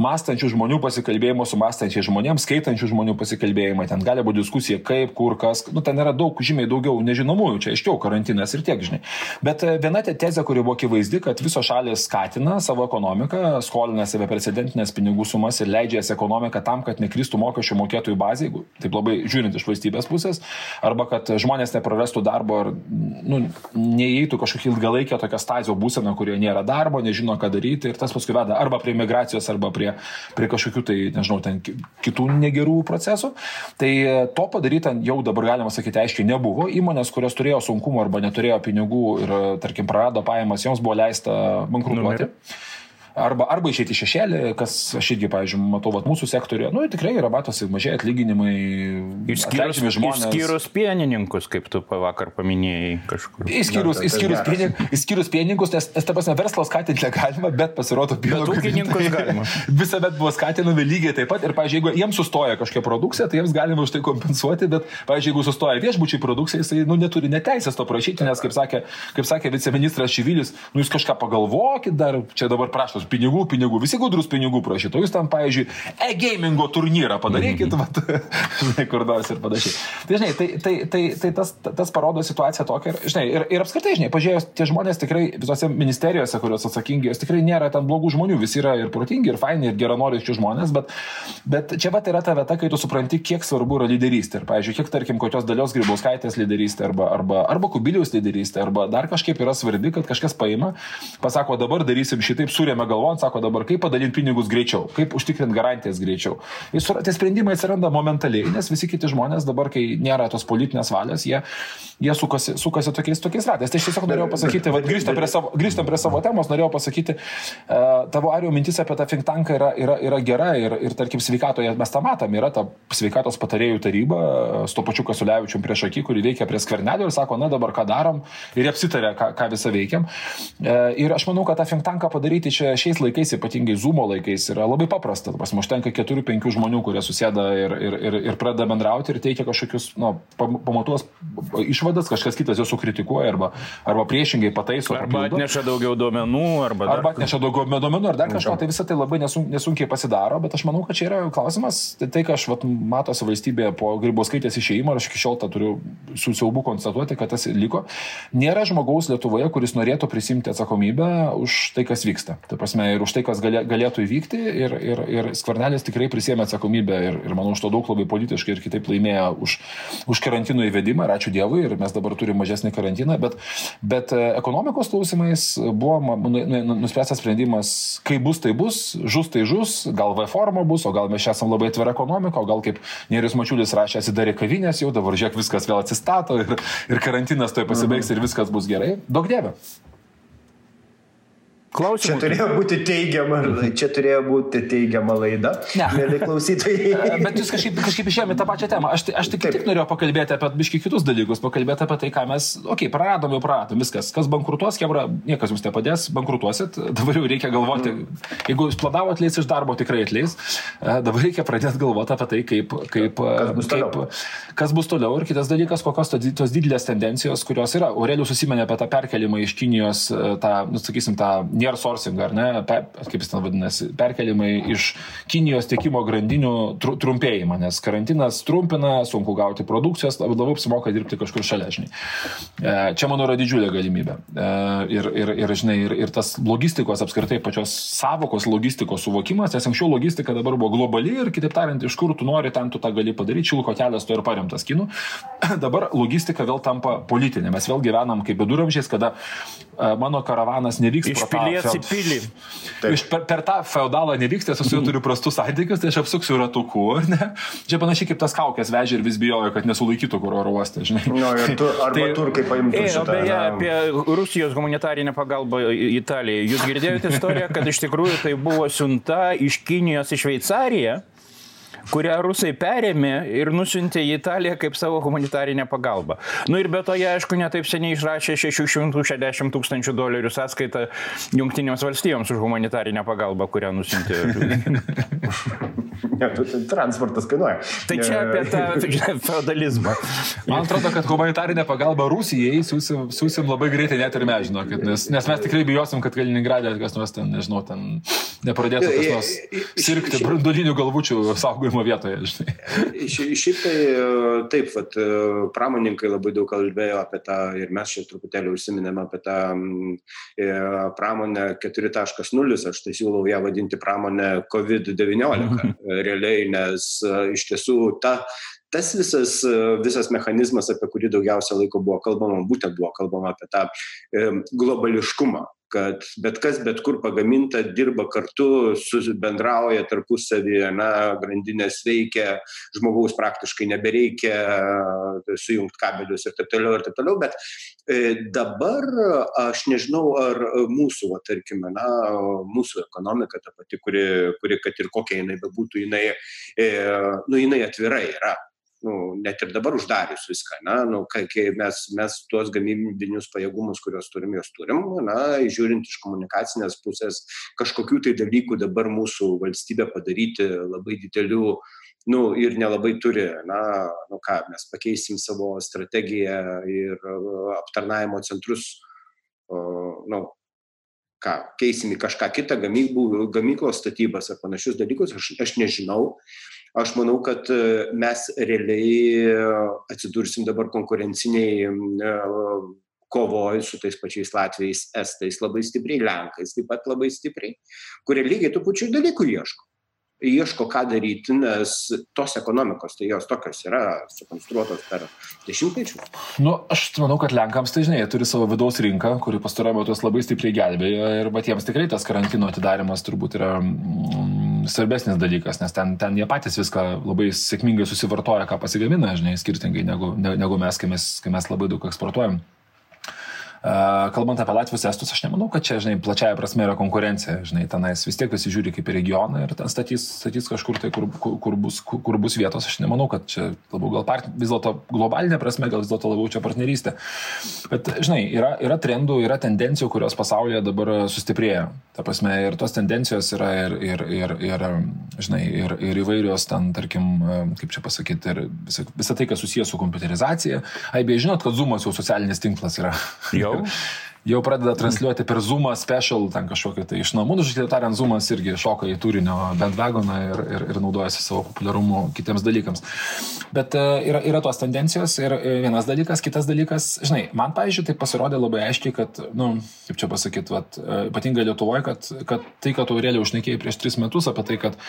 mąstančių žmonių pasikalbėjimu, su mąstančiai žmonėms, skaitančių žmonių pasikalbėjimai, ten gali būti diskusija, kaip, kur, kas, nu, ten yra daug, žymiai daugiau nežinomųjų, čia aiškiau karantinas ir tiek, žinai. Bet e, viena tezė, kuri buvo akivaizdi, kad visos šalis skatina savo ekonomiką, skolinasi beprecedentinės pinigų sumas ir leidžia jas ekonomiką tam, kad nekristų mokesčių mokėtojų bazė, jeigu taip labai žiūrint iš valstybės pusės, arba kad žmonės neprarastų darbo ar nu, neįeitų kažkokia ilgalaikė tokia stazio būsena, kurioje nėra darbo, nežino, ką daryti ir tas paskui veda arba prie migracijos, arba prie, prie kažkokių tai, nežinau, ten kitų negerų procesų. Tai e, to padaryta jau dabar galima sakyti aiškiai nebuvo. Įmonės, kurios turėjo sunkumų arba neturėjo pinigų ir, tarkim, prarado pajamas, joms buvo leista bankrutuoti. Numerį arba, arba išėti šešėlį, kas aš irgi, pavyzdžiui, matau, vat, mūsų sektoriuje, nu, tikrai yra matosi mažai atlyginimai, išskyrus žmonės. Išskyrus pienininkus, kaip tu vakar paminėjai kažkur. Išskyrus, išskyrus, piening, išskyrus pienininkus, nes, nes ta prasme, verslo skatinti negalima, bet pasirodo, bet ūkininkus galima. Visą bet buvo skatinami lygiai taip pat ir, pavyzdžiui, jeigu jiems sustoja kažkokia produkcija, tai jiems galima už tai kompensuoti, bet, pavyzdžiui, jeigu sustoja viešbučiai produkcija, jisai, nu, neturi neteisės to prašyti, nes, kaip sakė, kaip sakė viceministras Šyvilis, nu, jūs kažką pagalvokit dar, čia dabar prašau pinigų, pinigų, visi gudrus pinigų prašytų. Jūs tam, pavyzdžiui, e-gamingo turnyrą padarykit, mm -hmm. žinai, kur nors ir panašiai. Tai, žinai, tai, tai, tai, tai tas, tas parodo situaciją tokią ir, žinai, ir, ir apskritai, žinai, pažiūrėjus, tie žmonės tikrai visose ministerijose, kurios atsakingi, jos tikrai nėra ten blogų žmonių, visi yra ir protingi, ir faini, ir geranoriški žmonės, bet, bet čia va yra ta vieta, kai tu supranti, kiek svarbu yra lyderystė. Ir, pavyzdžiui, kiek, tarkim, kokios dalios grybauskaitės lyderystė arba, arba, arba kubiliaus lyderystė, arba dar kažkaip yra svarbi, kad kažkas paima, pasako, dabar darysim šitaip, surėmė galvon, sako dabar, kaip padalinti pinigus greičiau, kaip užtikrinti garantijas greičiau. Ir tie sprendimai atsiranda momentaliai, nes visi kiti žmonės dabar, kai nėra tos politinės valios, jie, jie sukasi, sukasi tokiais, tokiais ratais. Tai aš tiesiog norėjau pasakyti, va, grįžtam, prie savo, grįžtam prie savo temos, norėjau pasakyti, uh, tavo ario mintis apie tą think tanką yra, yra, yra gera ir, ir, tarkim, sveikatoje mes tą matom, yra ta sveikatos patarėjų taryba su to pačiu Kasulevičium prieš akį, kuri veikia prie skvernelio ir sako, na dabar ką darom ir apsitarė, ką, ką visą veikiam. Uh, ir aš manau, kad tą think tanką padaryti čia šiais laikais, ypatingai Zoomo laikais, yra labai paprasta. Pas mus užtenka 4-5 žmonių, kurie susėda ir, ir, ir, ir pradeda bendrauti ir teikia kažkokius, na, pamatuos išvadas, kažkas kitas juos sukritikuoja arba, arba priešingai pataiso. Arba atneša daugiau duomenų, arba, arba atneša daugiau duomenų, ar dar kažko, tai visą tai labai nesun, nesunkiai pasidaro, bet aš manau, kad čia yra klausimas, tai, tai ką aš vat, matosi valstybėje po Grybauskaitės išėjimo, aš iki šiol tą turiu su siaubu konstatuoti, kad tas liko, nėra žmogaus Lietuvoje, kuris norėtų prisimti atsakomybę už tai, kas vyksta. Tai prasme, ir už tai, kas galė, galėtų įvykti, ir, ir, ir skvernelis tikrai prisėmė atsakomybę ir, ir manau, už to daug labai politiškai ir kitaip laimėjo už, už karantino įvedimą, ir ačiū Dievui, ir mes dabar turime mažesnį karantiną, bet, bet e, ekonomikos klausimais buvo nu, nu, nu, nuspręstas sprendimas, kai bus, tai bus, žus, tai žus, gal V forma bus, o gal mes čia esame labai atvira ekonomika, o gal kaip Nerius Mačiulis rašė, atsidarė kavinės jau, dabar žiūrėk, viskas vėl atsistato ir, ir karantinas toj pasibaigs mhm. ir viskas bus gerai. Daug dievė. Klausimų. Čia turėjo būti teigiama, čia turėjo būti teigiama laida. Ne. Mėly klausytojai. Bet jūs kažkaip, kažkaip išėjome tą pačią temą. Aš, aš tik, tik norėjau pakalbėti apie biški kitus dalykus, pakalbėti apie tai, ką mes, okei, okay, praradom jau praradom, viskas. Kas bankrutuos, kebra, niekas jums nepadės, bankrutuosit. Dabar jau reikia galvoti, jeigu jūs planavo atleis iš darbo, tikrai atleis. E, dabar reikia pradėti galvoti apie tai, kaip, kaip, kas bus, kaip, kas bus toliau. Ir kitas dalykas, kokios tos didelės tendencijos, kurios yra. Aurelius susimenė apie tą perkelimą iš Kinijos, e, tą, nu, sakysim, tą near sourcing, ar ne, per, kaip jis ten vadinasi, perkelimai iš Kinijos tiekimo grandinių tru, trumpėjimą, nes karantinas trumpina, sunku gauti produkcijos, labiau apsimoka dirbti kažkur šalia, žinai. E, čia, manau, yra didžiulė galimybė. E, ir, ir, ir, žinai, ir, ir tas logistikos, apskritai pačios savokos logistikos suvokimas, nes anksčiau logistika dabar buvo globali ir, kitaip tariant, iš kur tu nori, ten tu tą gali padaryti, šilko kelias to ir paremtas kinų. dabar logistika vėl tampa politinė. Mes vėl gyvenam kaip viduramžiais, kada e, mano karavanas nevyks iš pilies į pilį. Iš, per, per tą feudalą nevyksta, aš su juo turiu prastus santykius, tai aš apsuksiu ratuku, ne? Čia panašiai kaip tas kaukės vežė ir vis bijojo, kad nesulaikytų kur oro uoste, žinai. No, tu, arba tai, turkai paimtų. E, šitą, beje, apie Rusijos humanitarinę pagalbą Italijai. Jūs girdėjote istoriją, kad iš tikrųjų tai buvo siunta iš Kinijos į Šveicariją kurią rusai perėmė ir nusintė į Italiją kaip savo humanitarinę pagalbą. Nu ir be to jie, aišku, netaip seniai išrašė 660 tūkstančių dolerių sąskaitą Junktinėms valstijoms už humanitarinę pagalbą, kurią nusintė. ne, transportas kainuoja. Tai čia apie tą feudalizmą. Man atrodo, kad humanitarinę pagalbą Rusijai siūsim, siūsim labai greitai net ir mes, žinokit, nes, nes mes tikrai bijosim, kad Kaliningradė kas nors ten, nežinau, ten nepradėtų kas nors sirgti brandolinių galvučių saugojimo buvimo vietoje. Šiaip tai taip, vat, pramoninkai labai daug kalbėjo apie tą ir mes čia truputėlį užsiminėme apie tą e, pramonę 4.0, aš tai siūlau ją vadinti pramonę COVID-19 mhm. realiai, nes iš tiesų ta, tas visas, visas mechanizmas, apie kurį daugiausia laiko buvo kalbama, būtent buvo kalbama apie tą e, globališkumą, kad bet kas bet kur pagaminta dirba kartu bendrauja tarpusavyje na grandinės veikia žmogaus praktiškai nebereikia sujungt kabelius ir taip toliau ir taip toliau. Bet e, dabar aš nežinau ar mūsų va tarkime na mūsų ekonomika ta pati kuri kuri kad ir kokia jinai bebūtų jinai e, nu jinai atvira yra nu, net ir dabar uždarius viską, na, nu, kai mes, mes tuos gamybinius pajėgumus, kuriuos turim, juos turim, na, žiūrint iš komunikacinės pusės, kažkokių tai dalykų dabar mūsų valstybė padaryti labai didelių, nu, ir nelabai turi, na, nu ką, mes pakeisim savo strategiją ir aptarnaimo centrus, nu, ką, keisim į kažką kitą, gamyklų, gamyklos statybas ar panašius dalykus, aš, aš nežinau. Aš manau, kad e, mes realiai atsidursim dabar konkurenciniai kovoju su tais pačiais Latviais, Estais labai stipriai, Lenkais taip pat labai stipriai, kurie lygiai tų pačių dalykų ieško. Ieško, ką daryti, nes tos ekonomikos, tai jos tokios yra sukonstruotos per dešimtmečius. Nu, aš manau, kad Lenkams tai žinai, jie turi savo vidaus rinką, kuri pastaruoju metu labai stipriai gelbėjo ir bet jiems tikrai tas karantino atidarimas turbūt yra mm, svarbesnis dalykas, nes ten, ten jie patys viską labai sėkmingai susivartoja, ką pasigamina, žinai, skirtingai negu, negu mes, kai mes, kai mes labai daug eksportuojam. Kalbant apie Latvijos estus, aš nemanau, kad čia, žinai, plačiaja prasme yra konkurencija. Žinai, tenais vis tiek visi žiūri kaip į regioną ir ten statys, statys kažkur tai, kur, kur, bus, kur, bus vietos. Aš nemanau, kad čia labiau gal part, vis dėlto globalinė prasme, gal vis dėlto labiau čia partnerystė. Bet, žinai, yra, yra trendų, yra tendencijų, kurios pasaulyje dabar sustiprėja. Ta prasme, ir tos tendencijos yra ir, ir, ir, ir žinai, ir, ir įvairios ten, tarkim, kaip čia pasakyti, ir visa, visa tai, kas susijęs su kompiuterizacija. Ai, beje, žinot, kad Zoomas jau socialinis tinklas yra. Jau jau, jau pradeda transliuoti per Zoomą special, ten kažkokį tai iš namų, nu, žodžiu, tariant, Zoomas irgi šoka į turinio bandwagoną ir, ir, ir naudojasi savo populiarumu kitiems dalykams. Bet uh, yra, yra tos tendencijos ir e, vienas dalykas, kitas dalykas, žinai, man, pavyzdžiui, tai pasirodė labai aiškiai, kad, na, nu, kaip čia pasakyti, e, ypatingai Lietuvoje, kad, kad tai, kad Aurelė užnekėjai prieš tris metus apie tai, kad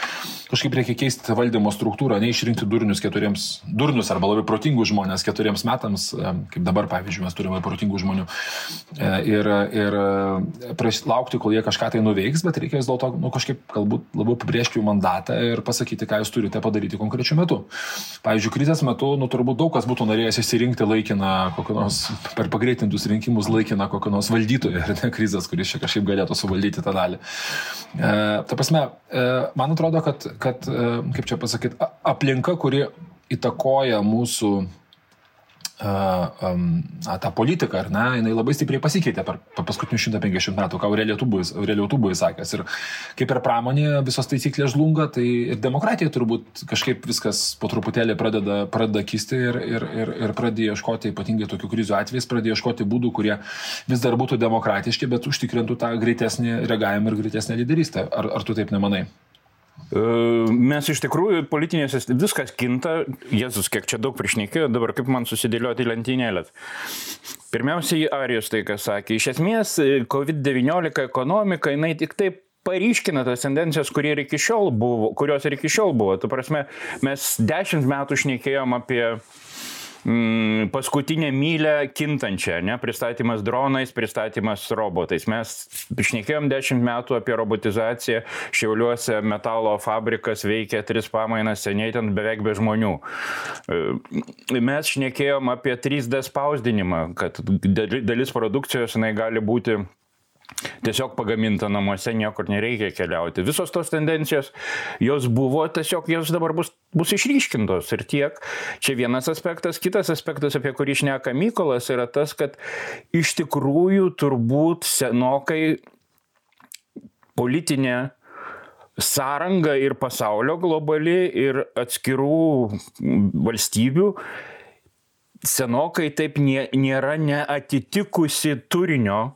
kažkaip reikia keisti valdymo struktūrą, neišrinkti durnius keturiems, durnius arba labai protingus žmonės keturiems metams, kaip dabar, pavyzdžiui, mes turime protingų žmonių ir, ir laukti, kol jie kažką tai nuveiks, bet reikia vis dėlto nu, kažkaip galbūt labiau apibriežti jų mandatą ir pasakyti, ką jūs turite padaryti konkrečiu metu. Pavyzdžiui, krizės metu, nu, turbūt daug kas būtų norėjęs išsirinkti laikiną, nors, per pagreitintus rinkimus laikiną kokią nors valdytoją, ar ne krizės, kuris čia kažkaip galėtų suvaldyti tą dalį. E, ta prasme, e, man atrodo, kad, kad e, kaip čia pasakyti, aplinka, kuri įtakoja mūsų na, tą politiką, ar ne, jinai labai stipriai pasikeitė per, paskutinius 150 metų, ką Aurelija Tubui sakęs. Ir kaip ir pramonė visos taisyklės žlunga, tai ir demokratija turbūt kažkaip viskas po truputėlį pradeda, pradeda kisti ir, ir, ir, ir pradėjo ieškoti, ypatingai tokių krizių atvejais, pradėjo ieškoti būdų, kurie vis dar būtų demokratiški, bet užtikrintų tą greitesnį reagavimą ir greitesnę lyderystę. Ar, ar tu taip nemanai? E, mes iš tikrųjų politinėse viskas kinta, Jėzus, kiek čia daug priešnekėjo, dabar kaip man susidėlioti lentynėlės. Pirmiausiai, Arijus tai, ką sakė, iš esmės COVID-19 ekonomika, jinai tik taip paryškina tas tendencijas, ir buvo, kurios ir iki šiol buvo. Tu prasme, mes dešimt metų šnekėjom apie mm, paskutinę mylę kintančią, ne, pristatymas dronais, pristatymas robotais. Mes išnekėjom dešimt metų apie robotizaciją, Šiauliuose metalo fabrikas veikia tris pamainas, seniai ten beveik be žmonių. E, mes šnekėjom apie 3D spausdinimą, kad dalis produkcijos jinai gali būti Tiesiog pagaminta namuose, niekur nereikia keliauti. Visos tos tendencijos, jos buvo, tiesiog jos dabar bus, bus išryškintos ir tiek. Čia vienas aspektas. Kitas aspektas, apie kurį šneka Mykolas, yra tas, kad iš tikrųjų turbūt senokai politinė sąranga ir pasaulio globali ir atskirų valstybių senokai taip nėra neatitikusi turinio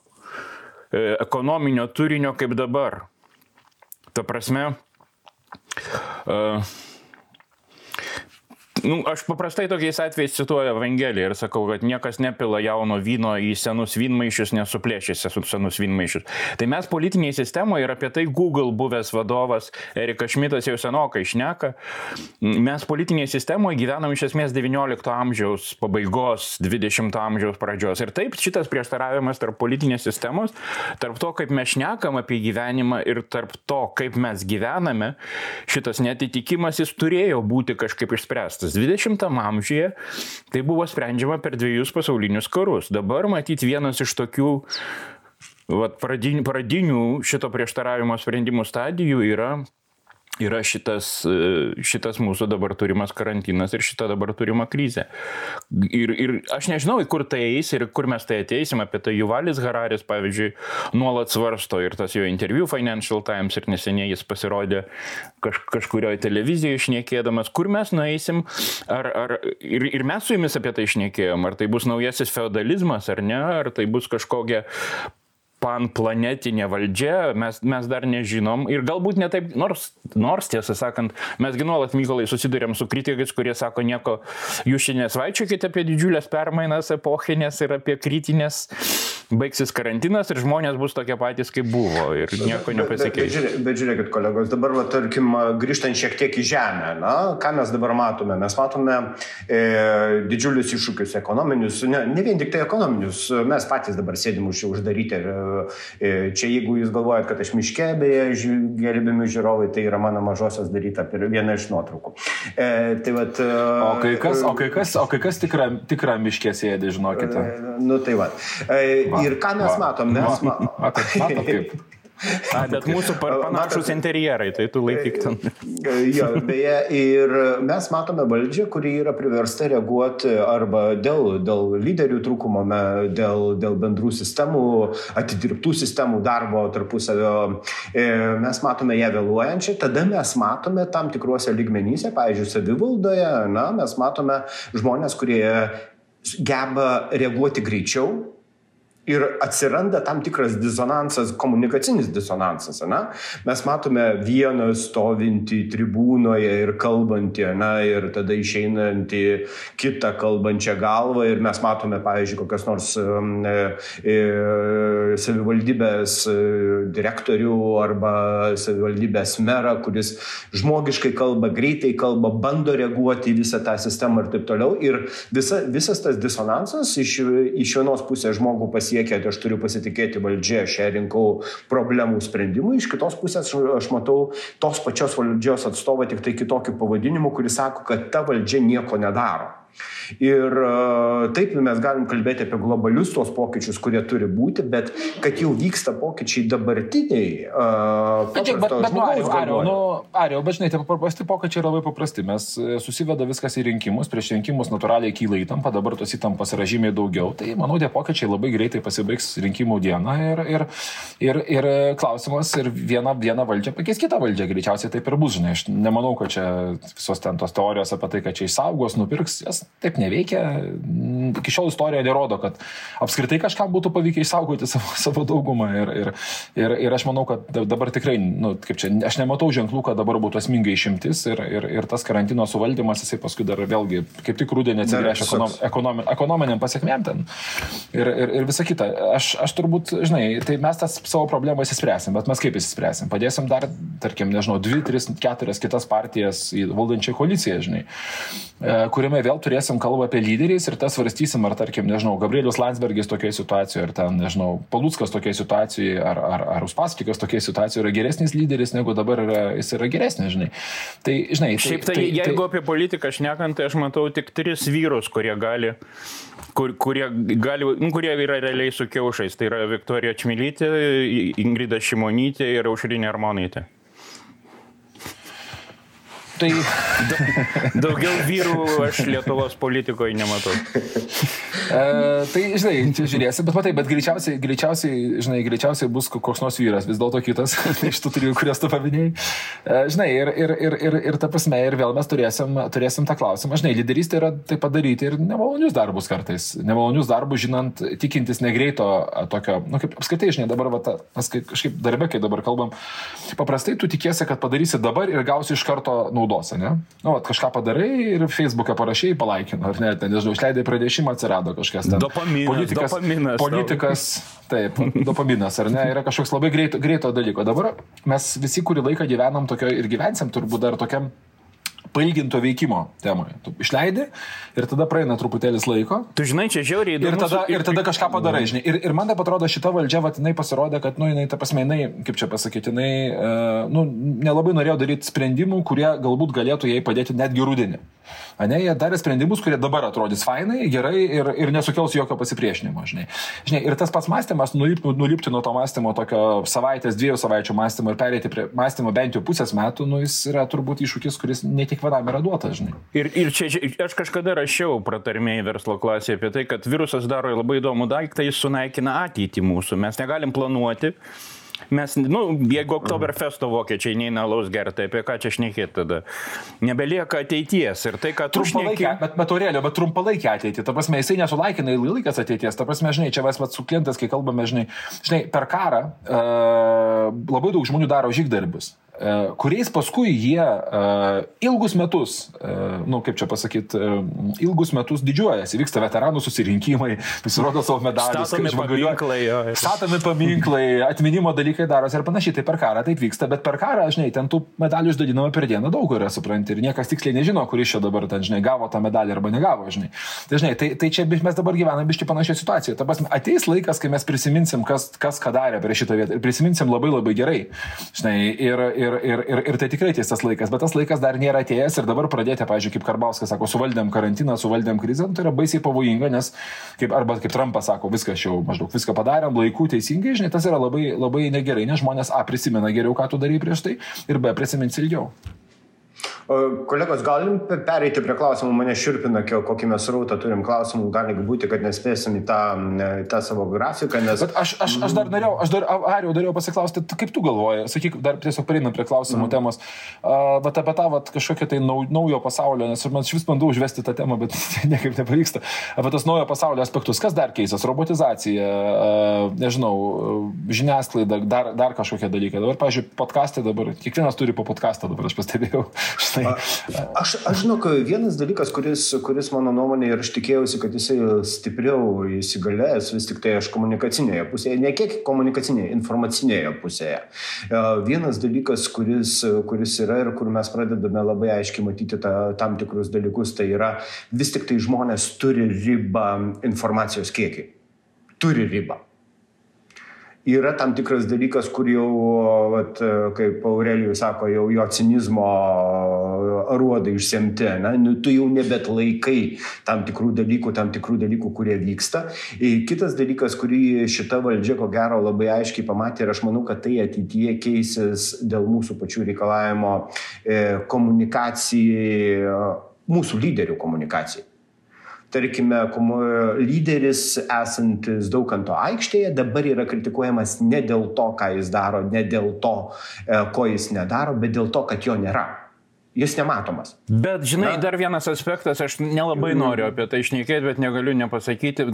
ekonominio turinio kaip dabar. Ta prasme, uh, Nu, aš paprastai tokiais atvejais cituoju Evangeliją ir sakau, kad niekas nepila jauno vyno į senus vynmaišius, nesuplėšys senus vynmaišius. Tai mes politiniai sistemoje ir apie tai Google buvęs vadovas Erikas Šmitas jau senokai išneka. Mes politiniai sistemoje gyvenam iš esmės XIX amžiaus pabaigos, XX amžiaus pradžios. Ir taip šitas prieštaravimas tarp politinės sistemos, tarp to, kaip mes šnekam apie gyvenimą ir tarp to, kaip mes gyvename, šitas netitikimas jis turėjo būti kažkaip išspręstas procesas. 20 amžiuje tai buvo sprendžiama per dviejus pasaulinius karus. Dabar matyti vienas iš tokių vat, pradinių, pradinių šito prieštaravimo sprendimų stadijų yra yra šitas, e, šitas mūsų dabar turimas karantinas ir šita dabar turima krizė. Ir, ir aš nežinau, kur tai eis ir kur mes tai ateisim, apie tai Juvalis Hararis, pavyzdžiui, nuolat svarsto ir tas jo interviu Financial Times ir neseniai jis pasirodė kaž, kažkurioje televizijoje išnekėdamas, kur mes nueisim, ar, ar, ir, ir mes su jumis apie tai išnekėjom, ar tai bus naujasis feudalizmas ar ne, ar tai bus kažkokia panplanetinė valdžia, mes, mes dar nežinom. Ir galbūt netaip, nors, nors tiesą sakant, mesgi nuolat Mykolai susidurėm su kritikais, kurie sako nieko, jūs šiandien svaičiukite apie didžiulės permainas epochinės ir apie kritinės, baigsis karantinas ir žmonės bus tokie patys, kaip buvo ir nieko nepasikeis. Bet, bet, bet, bet žiūrėkit, kolegos, dabar, va, tarkim, grįžtant šiek tiek į žemę, na, ką mes dabar matome? Mes matome e, didžiulius iššūkius ekonominius, ne, ne vien tik tai ekonominius, mes patys dabar sėdim už, uždaryti ir E, čia jeigu jūs galvojat, kad aš miške, beje, gerbimi žiūrovai, tai yra mano mažosios daryta per vieną iš nuotraukų. E, tai vat, e, o, kai kas, o kai kas, o kai kas tikra, tikra miškė sėdi, žinokite. E, nu tai va. E, ir ką mes va, matom? Mes va, matom. Matot, matot kaip. A, bet mūsų panašus interjerai, tai tu laikyk ten. Jo, beje, ir mes matome valdžią, kuri yra priversta reaguoti arba dėl, dėl lyderių trūkumo, dėl, dėl bendrų sistemų, atidirbtų sistemų darbo tarpusavio. E, mes matome ją vėluojančią, tada mes matome tam tikruose lygmenyse, pavyzdžiui, savivaldoje, na, mes matome žmonės, kurie geba reaguoti greičiau, ir atsiranda tam tikras disonansas, komunikacinis disonansas. Na? Mes matome vieną stovintį tribūnoje ir kalbantį, na, ir tada išeinantį kitą kalbančią galvą ir mes matome, pavyzdžiui, kokias nors e, e, savivaldybės e, direktorių arba savivaldybės merą, kuris žmogiškai kalba, greitai kalba, bando reaguoti į visą tą sistemą ir taip toliau. Ir visa, visas tas disonansas iš, iš vienos pusės žmogų pasiekia siekia, tai aš turiu pasitikėti valdžia, aš ją rinkau problemų sprendimui, iš kitos pusės aš matau tos pačios valdžios atstovą tik tai kitokiu pavadinimu, kuris sako, kad ta valdžia nieko nedaro. Ir e, taip mes galim kalbėti apie globalius tuos pokyčius, kurie turi būti, bet kad jau vyksta pokyčiai dabartiniai. Uh, bet, bet, bet nu, Ario, Ario, nu, Ario, bet žinai, tie paprasti pokyčiai yra labai paprasti. Mes e, susiveda viskas į rinkimus, prieš rinkimus natūraliai kyla įtampa, dabar tos įtampos yra žymiai daugiau. Tai manau, tie pokyčiai labai greitai pasibaigs rinkimų dieną ir, ir, ir, ir klausimas ir viena, viena valdžia pakeis kitą valdžią, greičiausiai taip ir bus, žinai. Aš nemanau, kad čia visos ten tos teorijos apie tai, kad čia išsaugos, nupirks, jas taip neveikia. Iki šiol istorija nerodo, kad apskritai kažkam būtų pavykę išsaugoti savo, savo daugumą. Ir, ir, ir, ir aš manau, kad dabar tikrai, nu, kaip čia, aš nematau ženklų, kad dabar būtų esmingai išimtis ir, ir, ir tas karantino suvaldymas, jisai paskui dar vėlgi, kaip tik rūdienį atsigręš ekonom, ekonom, ekonominiam pasiekmėm ten. Ir, ir, ir visa kita. Aš, aš turbūt, žinai, tai mes tas savo problemą įsispręsim, bet mes kaip įsispręsim? Padėsim dar, tarkim, nežinau, dvi, tris, keturias kitas partijas į valdančią koaliciją, žinai, e, kuriame vėl turėsim kalbą apie lyderiais ir tas svarstysim, ar tarkim, nežinau, Gabrielius Landsbergis tokioje situacijoje, ar ten, nežinau, Palutskas tokioje situacijoje, ar, ar, ar Uspaskikas tokioje situacijoje yra geresnis lyderis negu dabar yra, jis yra geresnis, žinai. Tai, žinai, tai, Šiaip tai, tai jeigu tai, apie politiką šnekant, tai aš matau tik tris vyrus, kurie gali, kur, kurie, gali, nu, kurie yra realiai su kiaušais. Tai yra Viktorija Čmilytė, Ingrida Šimonytė ir Aušrinė Armonaitė. Tai daugiau vyrų aš Lietuvos politikoje nematau. E, tai, žinai, žiūrėsi, bet matai, bet greičiausiai, greičiausiai, žinai, greičiausiai bus koks nors vyras, vis dėlto kitas iš tų trijų, kuriuos tu paminėjai. E, žinai, ir, ir, ir, ir, ir ta prasme, ir vėl mes turėsim, turėsim tą klausimą. Žinai, lyderystė yra tai padaryti ir nemalonius darbus kartais. Nemalonius darbus, žinant, tikintis negreito tokio, na, nu, kaip apskritai, žinai, dabar, va, ta, mes kažkaip darbė, kai dabar kalbam, paprastai tu tikėsi, kad padarysi dabar ir gausi iš karto naudą naudos, ne? Nu, vat, kažką padarai ir Facebook'e parašiai, palaikino, ar ne, ten, nežinau, išleidai pranešimą, atsirado kažkas ten. Dopaminas. Politikas, dopaminas, politikas taip, dopaminas, ar ne, yra kažkoks labai greito, greito dalyko. Dabar mes visi kurį laiką gyvenam tokio ir gyvensim turbūt dar tokiam pailginto veikimo temoje. Tu išleidi ir tada praeina truputėlis laiko. Tu žinai, čia žiauriai įdomu. Ir tada, ir tada kažką padarai, žinai. Ir, ir man tai atrodo, šita valdžia, va, jinai pasirodė, kad, nu, jinai, ta prasme, jinai, kaip čia pasakyti, jinai, uh, nu, nelabai norėjo daryti sprendimų, kurie galbūt galėtų jai padėti netgi rūdienį. Ne, jie darė sprendimus, kurie dabar atrodys fainai, gerai ir, ir nesukels jokio pasipriešinimo, žinai. žinai. Ir tas pats mąstymas, nulipti, nulipti nuo to mąstymo, tokio savaitės, dviejų savaičių mąstymo ir perėti prie mąstymo bent jau pusės metų, nu, jis yra turbūt iššūkis, kuris ne kiekvienam yra duotas, žinai. Ir, ir čia aš kažkada rašiau pratarmiai verslo klasėje apie tai, kad virusas daro labai įdomų daiktą, jis sunaikina ateitį mūsų. Mes negalim planuoti Mes, nu, jeigu Oktoberfesto vokiečiai neina laus gerti, apie ką čia šnekėti tada? Nebelieka ateities ir tai, ką trumpalaikė, šneki... bet, Aurelio, bet trumpalaikė ateitį, ta prasme, jisai nesulaikina ilgalaikės ateities, ta prasme, žinai, čia mes su klientais, kai kalbame, žinai, žinai per karą uh, labai daug žmonių daro žygdarbius. E, kuriais paskui jie uh, ilgus metus, uh, nu kaip čia pasakyti, ilgus metus didžiuojasi, vyksta veteranų susirinkimai, pasirodo savo medalius, statomi paminklai, jo, statomi paminklai, atminimo dalykai darosi ir panašiai, tai per karą taip vyksta, bet per karą, žinai, ten tų medalių išdalinama per dieną daug yra, supranti, ir niekas tiksliai nežino, kuris čia dabar ten, žinai, gavo tą medalį arba negavo, žinai. Tai, žinai, tai, tai čia mes dabar gyvename biški panašioje situacijoje. Ta prasme, ateis laikas, kai mes prisiminsim, kas, kas ką darė prie šitą vietą ir prisiminsim labai labai gerai. Žinai, ir, ir ir, ir, ir, ir tai tikrai ties tas laikas, bet tas laikas dar nėra atėjęs ir dabar pradėti, pavyzdžiui, kaip Karbauskas sako, suvaldėm karantiną, suvaldėm krizę, nu, tai yra baisiai pavojinga, nes, kaip, arba kaip Trumpas sako, viskas jau maždaug viską padarėm, laikų teisingai, žinai, tas yra labai, labai negerai, nes žmonės A prisimena geriau, ką tu darai prieš tai ir B prisimins ilgiau. Kolegos, galim pereiti prie klausimų, mane širpina, kokį mes rautą turim klausimų, gali būti, kad nespėsim į tą, tą savo grafiką. Nes... Bet aš, aš, aš dar norėjau, aš dar, Ariau, norėjau pasiklausti, kaip tu galvoji, sakyk, dar tiesiog prieinam prie klausimų mm. temos, bet apie tą vat, kažkokią tai nau, naujo pasaulio, nes man vis bandau užvesti tą temą, bet niekaip nepavyksta, apie tas naujo pasaulio aspektus, kas dar keisas, robotizacija, nežinau, žiniasklaida, dar, dar kažkokie dalykai. Dabar, pažiūrėjau, podcastai dabar, kiekvienas turi po podcastą dabar, aš pastebėjau. Tai... Aš, aš žinau, vienas dalykas, kuris, kuris mano nuomonė ir aš tikėjausi, kad jisai stipriau įsigalės vis tik tai aš komunikacinėje pusėje, ne kiek komunikacinėje, informacinėje pusėje. Vienas dalykas, kuris, kuris yra ir kur mes pradedame labai aiškiai matyti ta, tam tikrus dalykus, tai yra vis tik tai žmonės turi ribą informacijos kiekį. Turi ribą yra tam tikras dalykas, kur jau, vat, kaip Aurelijus sako, jau jo cinizmo aruodai išsemti, na, nu, tu jau nebet laikai tam tikrų dalykų, tam tikrų dalykų, kurie vyksta. Ir kitas dalykas, kurį šita valdžia ko gero labai aiškiai pamatė ir aš manau, kad tai ateityje keisis dėl mūsų pačių reikalavimo e, komunikacijai, mūsų lyderių komunikacijai tarkime, lyderis esantis Daukanto aikštėje dabar yra kritikuojamas ne dėl to, ką jis daro, ne dėl to, e, ko jis nedaro, bet dėl to, kad jo nėra. Jis nematomas. Bet, žinai, Na. dar vienas aspektas, aš nelabai mm. noriu apie tai išnekėti, bet negaliu nepasakyti.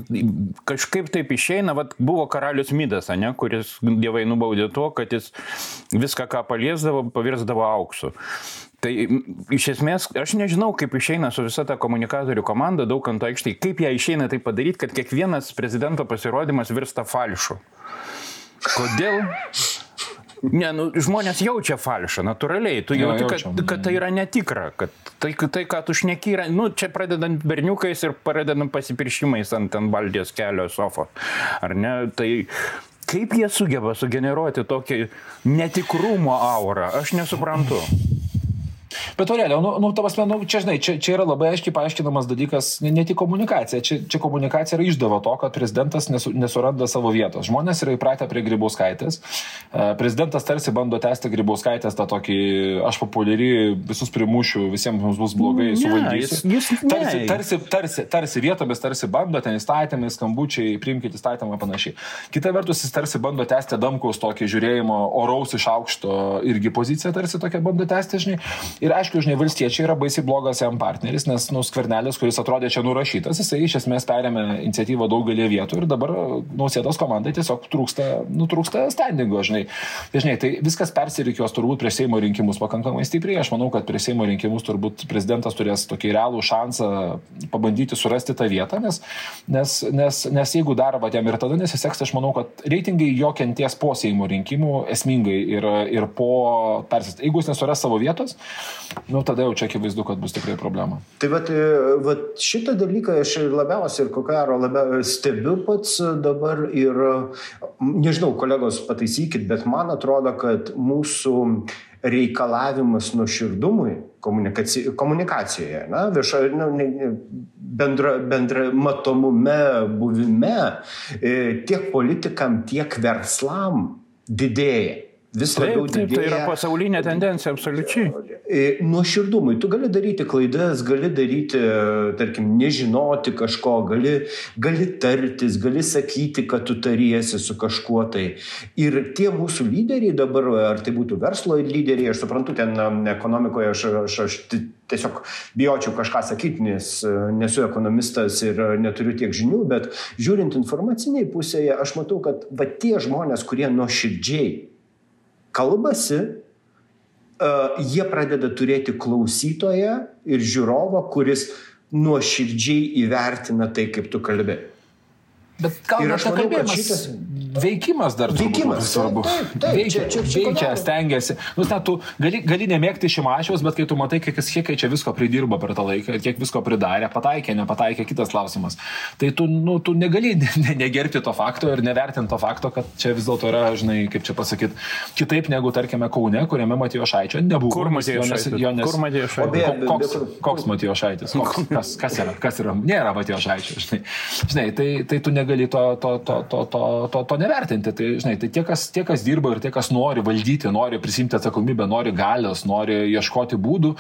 Kažkaip taip išeina, vad buvo karalius Midas, ne, kuris dievai nubaudė tuo, kad jis viską, ką paliesdavo, pavirsdavo auksu. Tai iš esmės, aš nežinau, kaip išeina su visa ta komunikatorių komanda daug ant aikštai, kaip ją išeina tai padaryti, kad kiekvienas prezidento pasirodymas virsta falšu. Kodėl? Ne, nu, žmonės jaučia falšą, natūraliai. Tu jauti, kad, kad tai yra netikra, kad tai, tai ką tu šneki, yra, nu, čia pradedant berniukais ir pradedant pasipiršimais ant, ant Baltijos kelio sofo. Ar ne? Tai kaip jie sugeba sugeneruoti tokį netikrumo aurą, aš nesuprantu. Bet Aurelio, nu, nu, tavas, nu, čia, žinai, čia, čia yra labai aiškiai paaiškinamas dalykas, ne, ne tik komunikacija, čia, čia komunikacija yra išdava to, kad prezidentas nesu, nesuranda savo vietos. Žmonės yra įpratę prie grybauskaitės. E, prezidentas tarsi bando tęsti grybauskaitės tą tokį, aš populiari, visus primušiu, visiems mums bus blogai, ne, suvaldysiu. Jis, jis, tarsi, tarsi, tarsi, tarsi vietomis, tarsi bando, ten įstatymai, skambučiai, priimkite įstatymą panašiai. Kita vertus, jis tarsi bando tęsti Damkaus tokį žiūrėjimo oraus iš aukšto irgi poziciją, tarsi tokia bando tęsti, žinai. Ir aišku, žinai, valstiečiai yra baisiai blogas jam partneris, nes, nu, skvernelis, kuris atrodė čia nurašytas, jisai iš esmės perėmė iniciatyvą daugelį vietų ir dabar nausėdos komandai tiesiog trūksta, nu, trūksta standingo, žinai. Tai, žinai, tai viskas persirikios turbūt prieš Seimo rinkimus pakankamai stipriai. Aš manau, kad prieš Seimo rinkimus turbūt prezidentas turės tokį realų šansą pabandyti surasti tą vietą, nes, nes, nes, nes jeigu dar, va, jam ir tada nesiseks, aš manau, kad reitingai jo kenties po Seimo rinkimų esmingai ir, ir po persist. Jeigu jis nesuras savo vietos, nu tada jau čia akivaizdu, kad bus tikrai problema. Tai vat, e, vat šitą dalyką aš labiausiai ir ko gero labiausiai stebiu pats dabar ir, nežinau, kolegos pataisykit, bet man atrodo, kad mūsų reikalavimas nuoširdumui komunikaci komunikacijoje, na, viešo, nu, bendra, bendra matomume, buvime, e, tiek politikam, tiek verslam didėja vis labiau taip, taip, didėja. Tai yra pasaulinė tendencija, absoliučiai. E, nuoširdumui, tu gali daryti klaidas, gali daryti, tarkim, nežinoti kažko, gali, gali tartis, gali sakyti, kad tu tariesi su kažkuo tai. Ir tie mūsų lyderiai dabar, ar tai būtų verslo lyderiai, aš suprantu, ten ekonomikoje aš, aš, aš tiesiog bijočiau kažką sakyti, nes nesu ekonomistas ir neturiu tiek žinių, bet žiūrint informaciniai pusėje, aš matau, kad va tie žmonės, kurie nuoširdžiai kalbasi, uh, jie pradeda turėti klausytoją ir žiūrovą, kuris nuoširdžiai įvertina tai, kaip tu kalbė. Bet gal ir aš manau, kad šitas veikimas dar veikimas svarbu. Taip, taip, veikia, čia, čia, čia veikia stengiasi. Nu, na, tu gali, gali nemėgti šimašiaus, bet kai tu matai, kiek jis kiek čia visko pridirbo per tą laiką, kiek visko pridarė, pataikė, nepataikė, kitas klausimas. Tai tu, nu, tu negali ne, negerbti to fakto ir nevertinti to fakto, kad čia vis dėlto yra, žinai, kaip čia pasakyti, kitaip negu, tarkime, Kaune, kuriame Matijo Šaičio nebuvo. Kur Matijo Šaitis? Kur Matijo Šaitis? Koks, koks Matijo Šaitis? Koks, kas, kas yra? Kas yra? Nėra Matijo Šaičio, žinai. žinai tai, tai tu negali to, to, to, to, to, to, to nevertinti. Tai, žinai, tai tie kas, tie, kas dirba ir tie, kas nori valdyti, nori prisimti atsakomybę, nori galios, nori ieškoti būdų,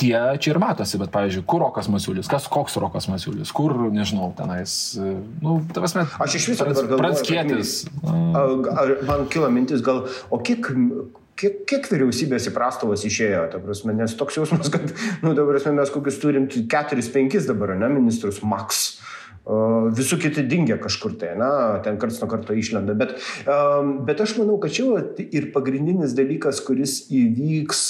tie čia ir matosi, bet, pavyzdžiui, kur Rokas Masiulis, kas koks Rokas Masiulis, kur, nežinau, tenais, nu, tavasme, aš iš viso dabar galvoju. Pranskėtis. Man kilo mintis, gal, o kiek kiek, kiek vyriausybės į prastovas išėjo, ta prasme, nes toks jausmas, kad, nu, dabar mes kokius turim 4-5 dabar, ne, ministrus max. Visų kiti dingia kažkur tai, na, ten karts nuo karto išlenda. Bet, bet aš manau, kad čia ir pagrindinis dalykas, kuris įvyks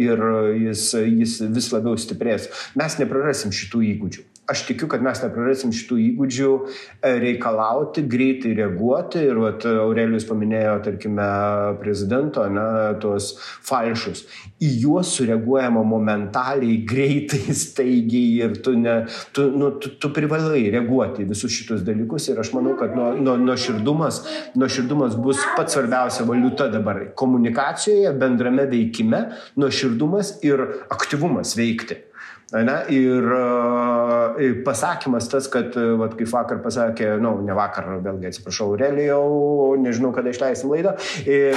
ir jis, jis vis labiau stiprės. Mes neprarasim šitų įgūdžių aš tikiu, kad mes neprarasim šitų įgūdžių e, reikalauti, greitai reaguoti. Ir vat, Aurelijus paminėjo, tarkime, prezidento, ne, tuos falšus. Į juos sureaguojama momentaliai, greitai, staigiai ir tu, ne, tu, nu, tu, tu privalai reaguoti į visus šitus dalykus. Ir aš manau, kad nuo, nuo, nuo širdumas, nuo širdumas bus pats svarbiausia valiuta dabar komunikacijoje, bendrame veikime, nuo širdumas ir aktyvumas veikti. Ne? Ir e, pasakymas tas, kad, e, vat, kaip vakar pasakė, na, nu, ne vakar, vėlgi atsiprašau, Aurelijau, nežinau, kada išleisim laidą, e,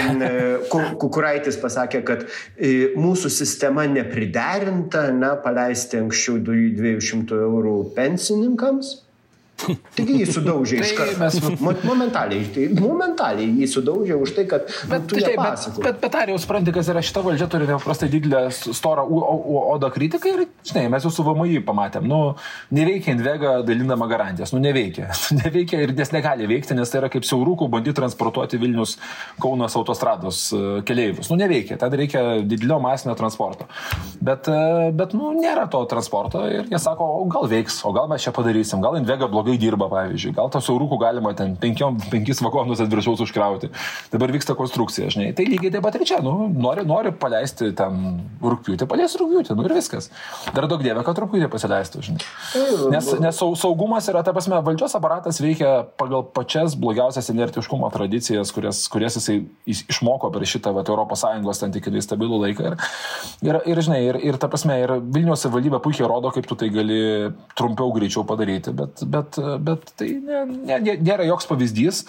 Kukuraitis pasakė, kad mūsų sistema nepriderinta, na, paleisti anksčiau 200 eurų pensininkams Taigi jį sudaužė iš karto. Mes... Momentaliai, tai momentaliai jį sudaužė už tai, kad bet, tu tai, bet, bet, bet ar jau supranti, kas yra šita valdžia, turi nepaprastai didelę storą odą kritiką ir, žinai, mes jau su VMI pamatėm, nu, neveikia Invega dalinama garantijas, nu, neveikia. neveikia ir nes negali veikti, nes tai yra kaip siaurukų bandyti transportuoti Vilnius Kaunas autostrados e, keleivius. Nu, neveikia, tada reikia didelio masinio transporto. Bet, e, bet, nu, nėra to transporto ir jie sako, o gal veiks, o gal mes čia padarysim, gal Invega blogai blogai dirba, pavyzdžiui. Gal tos eurukų galima ten penkiom, penkis vagonus ant viršaus užkrauti. Dabar vyksta konstrukcija, žinai. Tai lygiai taip pat ir čia, nu, nori, nori paleisti ten rūpiutį, paleis rūpiutį, nu ir viskas. Dar daug dievė, kad rūpiutį pasileistų, žinai. Nes, nes saugumas yra, ta prasme, valdžios aparatas veikia pagal pačias blogiausias inertiškumo tradicijas, kurias, kurias jisai išmoko per šitą vat, ES santykinai stabilų laiką. Ir, ir, ir žinai, ir, ir ta prasme, ir Vilnius savivaldybė puikiai rodo, kaip tu tai gali trumpiau, greičiau padaryti. Bet, bet bet tai ne, ne, nėra joks pavyzdys.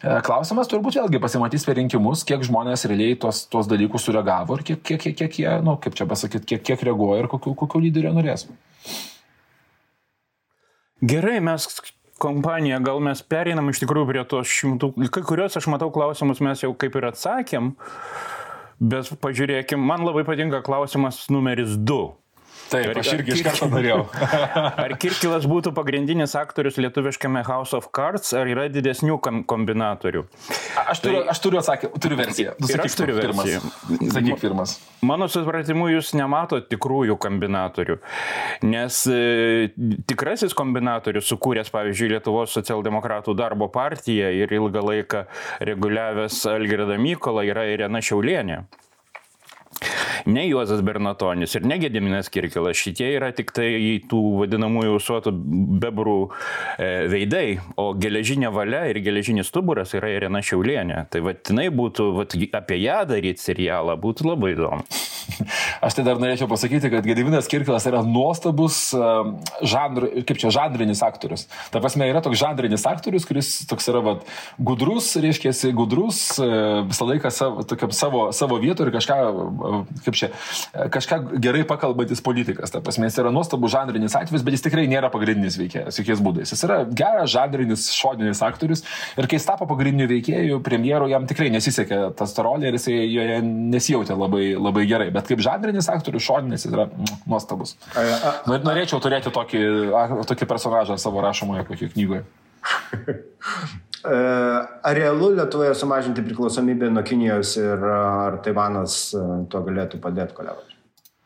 E, klausimas turbūt vėlgi pasimatys per rinkimus, kiek žmonės realiai tos, tos dalykus sureagavo ir kiek, kiek, kiek, kiek jie, nu, kaip čia pasakyti, kiek, kiek reaguoja ir kokiu, kokiu lyderiu norės. Gerai, mes kompanija, gal mes pereinam iš tikrųjų prie tos šimtų, kai kuriuos aš matau klausimus mes jau kaip ir atsakėm, bet pažiūrėkim, man labai patinka klausimas numeris 2. Taip, aš irgi iš karto norėjau. ar Kirkilas būtų pagrindinis aktorius lietuviškame House of Cards, ar yra didesnių kombinatorių? Aš turiu, tai, aš turiu atsakymą, turiu versiją. Nu, ir aš turiu versiją. Sakyk pirmas. Mano supratimu, jūs nemato tikrųjų kombinatorių, nes e, tikrasis kombinatorius, sukūręs, pavyzdžiui, Lietuvos socialdemokratų darbo partiją ir ilgą laiką reguliavęs Algirdą Mykolą, yra Irena Šiaulienė. Ne Juozas Bernatonis ir ne Gediminas Kirkilas, šitie yra tik tai tų vadinamųjų suotų bebrų e, veidai, o geležinė valia ir geležinis stuburas yra Irena Šiaulienė. Tai vadinai būtų, vat, apie ją daryti serialą būtų labai įdomu. aš tai dar norėčiau pasakyti, kad Gediminas Kirkilas yra nuostabus žanr, kaip čia, žanrinis aktorius. Ta prasme, yra toks žanrinis aktorius, kuris toks yra vat, gudrus, reiškia, gudrus, visą laiką savo, tokiam, savo, savo vietų ir kažką, kaip čia, kažką gerai pakalbantis politikas. Ta prasme, jis yra nuostabus žanrinis atvejis, bet jis tikrai nėra pagrindinis veikėjas, jokiais būdais. Jis yra geras žanrinis šodinis aktorius ir kai jis tapo pagrindiniu veikėju, premjeru, jam tikrai nesisekė tas rolė ir jis joje nesijautė labai, labai gerai. Bet kaip žanrinis aktorius, šodinis yra mm, nuostabus. Norėčiau turėti tokį, tokį personažą savo rašomoje kokioje knygoje. Ar realu Lietuvoje sumažinti priklausomybę nuo Kinijos ir ar Taivanas e, to galėtų padėti kolegos?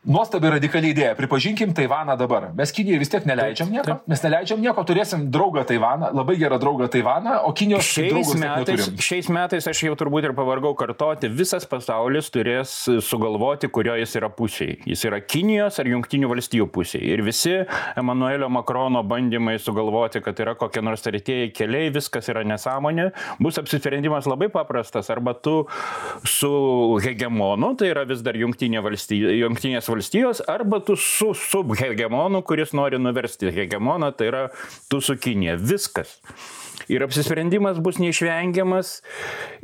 Nuostabi radikali idėja. Pripažinkim Taivaną dabar. Mes Kinijai vis tiek neleidžiam nieko. Mes neleidžiam nieko, turėsim draugą Taivaną, labai gerą draugą Taivaną, o Kinijos šiais metais, šiais metais aš jau turbūt ir pavargau kartoti, visas pasaulis turės sugalvoti, kurio jis yra pusėje. Jis yra Kinijos ar Junktinių valstybių pusėje. Ir visi Emanuelio Makrono bandymai sugalvoti, kad yra kokie nors artėjai keliai, viskas yra nesąmonė, bus apsisprendimas labai paprastas. Arba tu su hegemonu, tai yra vis dar Junktinė valstybė, Junktinės valstybės valstijos, arba tu su subhegemonu, kuris nori nuversti hegemoną, tai yra tu su Kinė. Viskas. Ir apsisprendimas bus neišvengiamas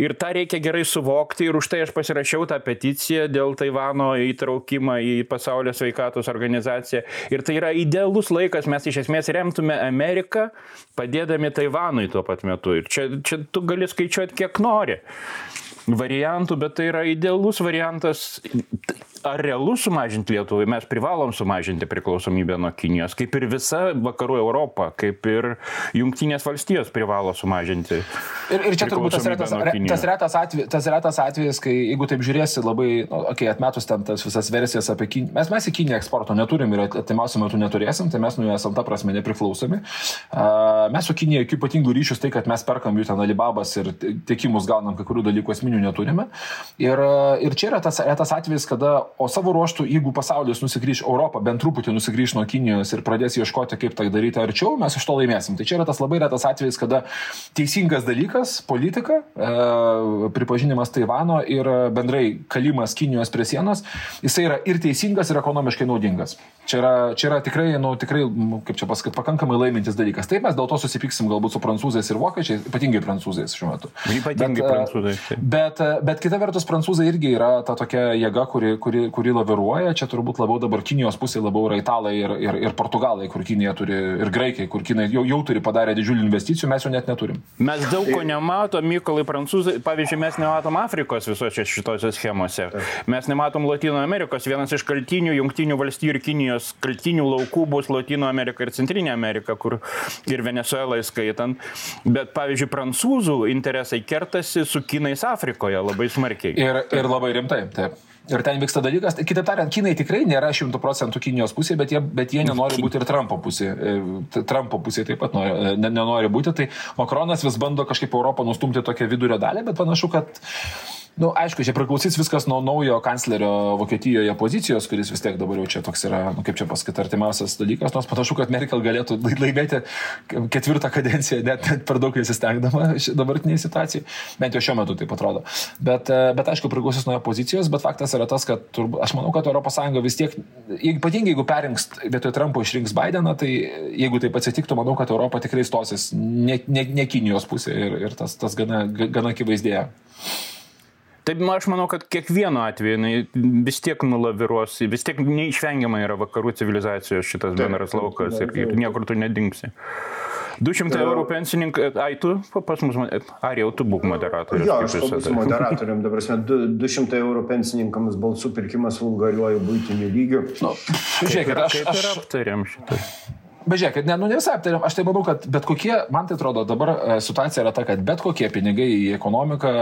ir tą reikia gerai suvokti ir už tai aš pasirašiau tą peticiją dėl Taivano įtraukimą į pasaulio sveikatos organizaciją. Ir tai yra idealus laikas, mes iš esmės remtume Ameriką, padėdami Taivanui tuo pat metu. Ir čia, čia tu gali skaičiuoti kiek nori variantų, bet tai yra idealus variantas ar realu sumažinti Lietuvai? Mes privalom sumažinti priklausomybę nuo Kinijos, kaip ir visa vakarų Europa, kaip ir Junktinės valstijos privalo sumažinti. Ir, ir čia turbūt tas retas, tas, retas atvej, tas retas atvejis, kai jeigu taip žiūrėsi labai, nu, okay, atmetus ten tas visas versijas apie Kiniją, mes, mes į Kiniją eksporto neturim ir atimiausiu metu neturėsim, tai mes nu esam ta prasme nepriklausomi. Uh, mes su Kinija jokių ypatingų ryšių, tai kad mes perkam jų ten Alibabas ir tiekimus gaunam kai kurių dalykų esminių neturime. Ir, ir čia yra tas retas atvejis, kada o savo ruoštų, jeigu pasaulis nusigrįž, Europą bent truputį nusigrįž nuo Kinijos ir pradės ieškoti, kaip tai daryti arčiau, mes iš to laimėsim. Tai čia yra tas labai retas atvejis, kada teisingas dalykas, politika, e, pripažinimas Taivano ir bendrai kalimas Kinijos prie sienos, jisai yra ir teisingas, ir ekonomiškai naudingas. Čia yra, čia yra tikrai, nu, tikrai, kaip čia pasakyti, pakankamai laimintis dalykas. Taip, mes dėl to susipyksim galbūt su prancūzais ir vokiečiais, ypatingai prancūzais šiuo metu. Ypatingai bet, e, prancūzai. Bet, e, bet kita vertus, prancūzai irgi yra ta tokia jėga, kuri, kuri, kuri laviruoja. Čia turbūt labiau dabar Kinijos pusė labiau yra italai ir, ir, ir portugalai, kur Kinija turi, ir graikai, kur Kinai jau, jau turi padarę didžiulių investicijų, mes jų net neturim. Mes daug ko nematom, Mykolai, prancūzai, pavyzdžiui, mes nematom Afrikos visose šitose schemose. Mes nematom Latino Amerikos, vienas iš kaltinių Junktinių valstybių ir Kinijos kaltinių laukų bus Latino Amerika ir Centrinė Amerika, kur ir Venezuela įskaitant. Bet, pavyzdžiui, prancūzų interesai kertasi su kinais Afrikoje labai smarkiai. Ir, ir labai rimtai, taip. Ir ten vyksta dalykas, tai kitaip tariant, Kinai tikrai nėra šimtų procentų Kinijos pusė, bet jie, bet jie nenori būti ir Trumpo pusė. E, Trumpo pusė taip pat nori, e, nenori būti. Tai Makronas vis bando kažkaip Europą nustumti tokią vidurio dalį, bet panašu, kad Na, nu, aišku, čia priklausys viskas nuo naujo kanclerio Vokietijoje pozicijos, kuris vis tiek dabar jau čia toks yra, nu, kaip čia pasakyti, artimiausias dalykas, nors panašu, kad Merkel galėtų laimėti ketvirtą kadenciją, net, net per daug nesistengdama dabartiniai situacijai, bent jau šiuo metu taip atrodo. Bet, e, bet aišku, priklausys nuo jo pozicijos, bet faktas yra tas, kad turbūt, aš manau, kad ES vis tiek, ypatingai jeigu perinks vietoj Trumpo išrinks Bideną, tai jeigu taip atsitiktų, manau, kad Europa tikrai stosis ne, ne, ne Kinijos pusė ir, ir tas, tas gana, gana akivaizdėja. Taip, nu, aš manau, kad kiekvienu atveju vis tiek nulaviruos, vis tiek neišvengiamai yra vakarų civilizacijos šitas bendras laukas ir, ir niekur tu nedingsi. 200 eurų pensininkai, ai tu pas mus, ar jau tu būk moderatorius? Jo, aš esu moderatorium, dabar 200 eurų pensininkams balsų pirkimas vulgariuoju būtiniu lygiu. Nu, žiūrėkit, aš, aš, aš aptariam šitą. Bet žiūrėkit, ne, nu ne visai aptarėm, aš tai manau, kad bet kokie, man tai atrodo, dabar e, situacija yra ta, kad bet kokie pinigai į ekonomiką,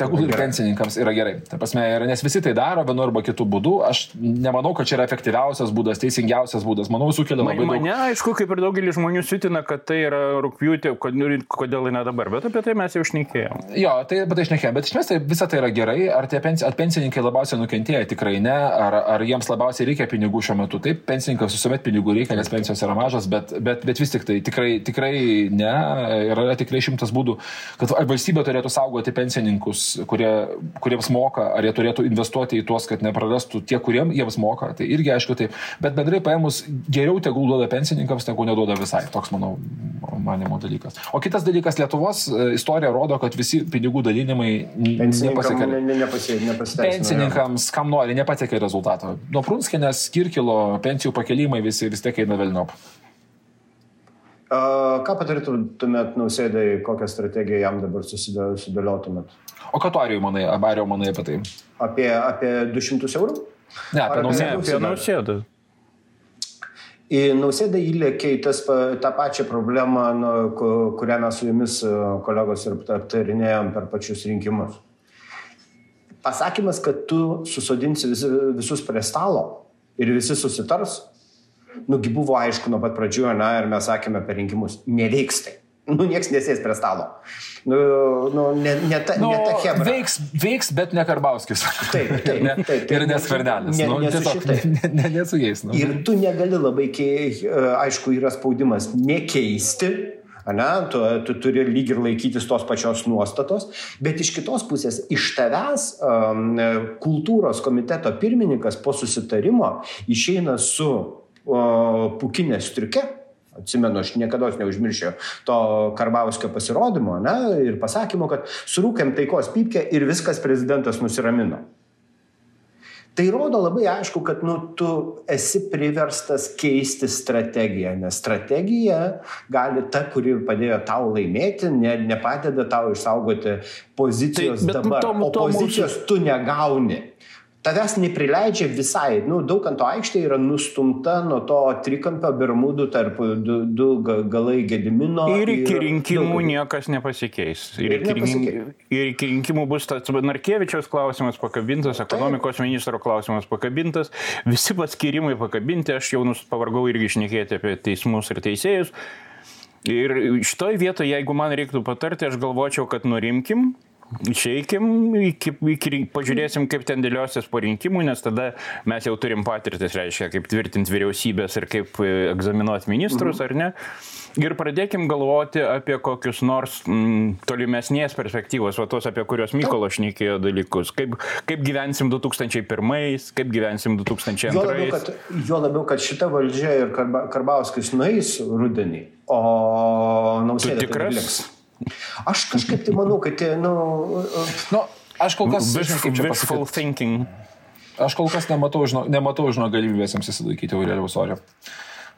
tegul ir pensininkams yra gerai. Ta prasme, nes visi tai daro vienu arba kitu būdu. Aš nemanau, kad čia yra efektyviausias būdas, teisingiausias būdas. Manau, sukelia labai daug. Mane, aišku, kaip ir daugelis žmonių sitina, kad tai yra rūpjūtė, kodėl ne dabar, bet apie tai mes jau šnekėjom. Jo, tai apie tai šnekėjom, bet iš esmės tai visa tai yra gerai. Ar tie pensi, ar pensininkai labiausiai nukentėjo, tikrai ne. Ar, ar jiems labiausiai reikia pinigų šiuo metu? Taip, pensininkams visuomet pinigų reikia, nes pensijos yra mažos mažas, bet, bet, bet vis tik tai tikrai, tikrai ne. Ir yra tikrai šimtas būdų, kad valstybė turėtų saugoti pensininkus, kurie, kuriems moka, ar jie turėtų investuoti į tuos, kad neprarastų tie, kuriems jiems moka. Tai irgi aišku taip. Bet bendrai paėmus, geriau tegul duoda pensininkams, negu neduoda visai. Toks mano manimo dalykas. O kitas dalykas, Lietuvos e, istorija rodo, kad visi pinigų dalinimai nepasiekia. Ne, ne, pensininkams, kam nori, nepasiekia rezultato. Nuo Prunskinės, Kirkilo, pensijų pakelimai visi vis tiek eina velniop. Ką padarytumėt nausėdai, kokią strategiją jam dabar susidėliotumėt? O ką tu arijų manai, abario manai apie tai? Apie, apie 200 eurų? Ne, apie nausėdą. Apie nausėdą. Į nausėdą įlėkė į tas, tą pačią problemą, nu, kurią mes su jumis kolegos ir aptarinėjom per pačius rinkimus. Pasakymas, kad tu susodinsi vis, visus prie stalo ir visi susitars, nugi buvo aišku nuo pat pradžių, na, ir mes sakėme per rinkimus, neveiks tai. Nu, nieks nesės prie stalo. Nu, nu, ne, ne ta, nu, ne ta hebra. Veiks, veiks, bet ne Karbauskis. Taip, taip, ne, taip. taip ir nesvernelis. Ne, nu, ne, tiesiog, ne, ne, ne su jais. Nu. Ir tu negali labai, kei, aišku, yra spaudimas nekeisti, Ne, tu, tu turi lyg ir laikytis tos pačios nuostatos, bet iš kitos pusės, iš tavęs um, kultūros komiteto pirmininkas po susitarimo išeina su pukinė striukė. Atsimenu, aš niekada neužmiršiu to Karbauskio pasirodymo ne, ir pasakymo, kad surūkėm taikos pypkę ir viskas prezidentas nusiramino. Tai rodo labai aišku, kad nu, tu esi priverstas keisti strategiją, nes strategija gali ta, kuri padėjo tau laimėti, ne, nepadeda tau išsaugoti pozicijos tai, dabar. Tom, o pozicijos tu negauni tavęs neprileidžia visai. Nu, daug ant to aikštė yra nustumta nuo to trikampio bermudų tarp du, du galai gedimino. Ir iki ir rinkimų daug... niekas nepasikeis. Ir, ir, nepasikeis. ir iki rinkimų bus tas Narkevičiaus klausimas pakabintas, ekonomikos Taip. ministro klausimas pakabintas, visi paskirimai pakabinti, aš jau pavargau irgi išnekėti apie teismus ir teisėjus. Ir šitoj vietoje, jeigu man reiktų patarti, aš galvočiau, kad nurimkim, Išeikim, iki, iki, pažiūrėsim, kaip ten dėliosis po rinkimų, nes tada mes jau turim patirtis, reiškia, kaip tvirtinti vyriausybės ir kaip e, egzaminuoti ministrus, mhm. ar ne. Ir pradėkim galvoti apie kokius nors mm, tolimesnės perspektyvos, o tos, apie kuriuos Mykolo šnekėjo dalykus. Kaip, kaip gyvensim 2001, kaip gyvensim 2002. Jo labiau, kad, jo labiau, kad šita valdžia ir Karbauskis nueis rudenį, o nausėda tikras. Tai Aš kažkaip tai manau, kad, nu... nu aš kol kas... Wishful thinking. Aš kol kas nematau, žino, nematau žino galimybės jiems įsilaikyti Aurelijaus Orio.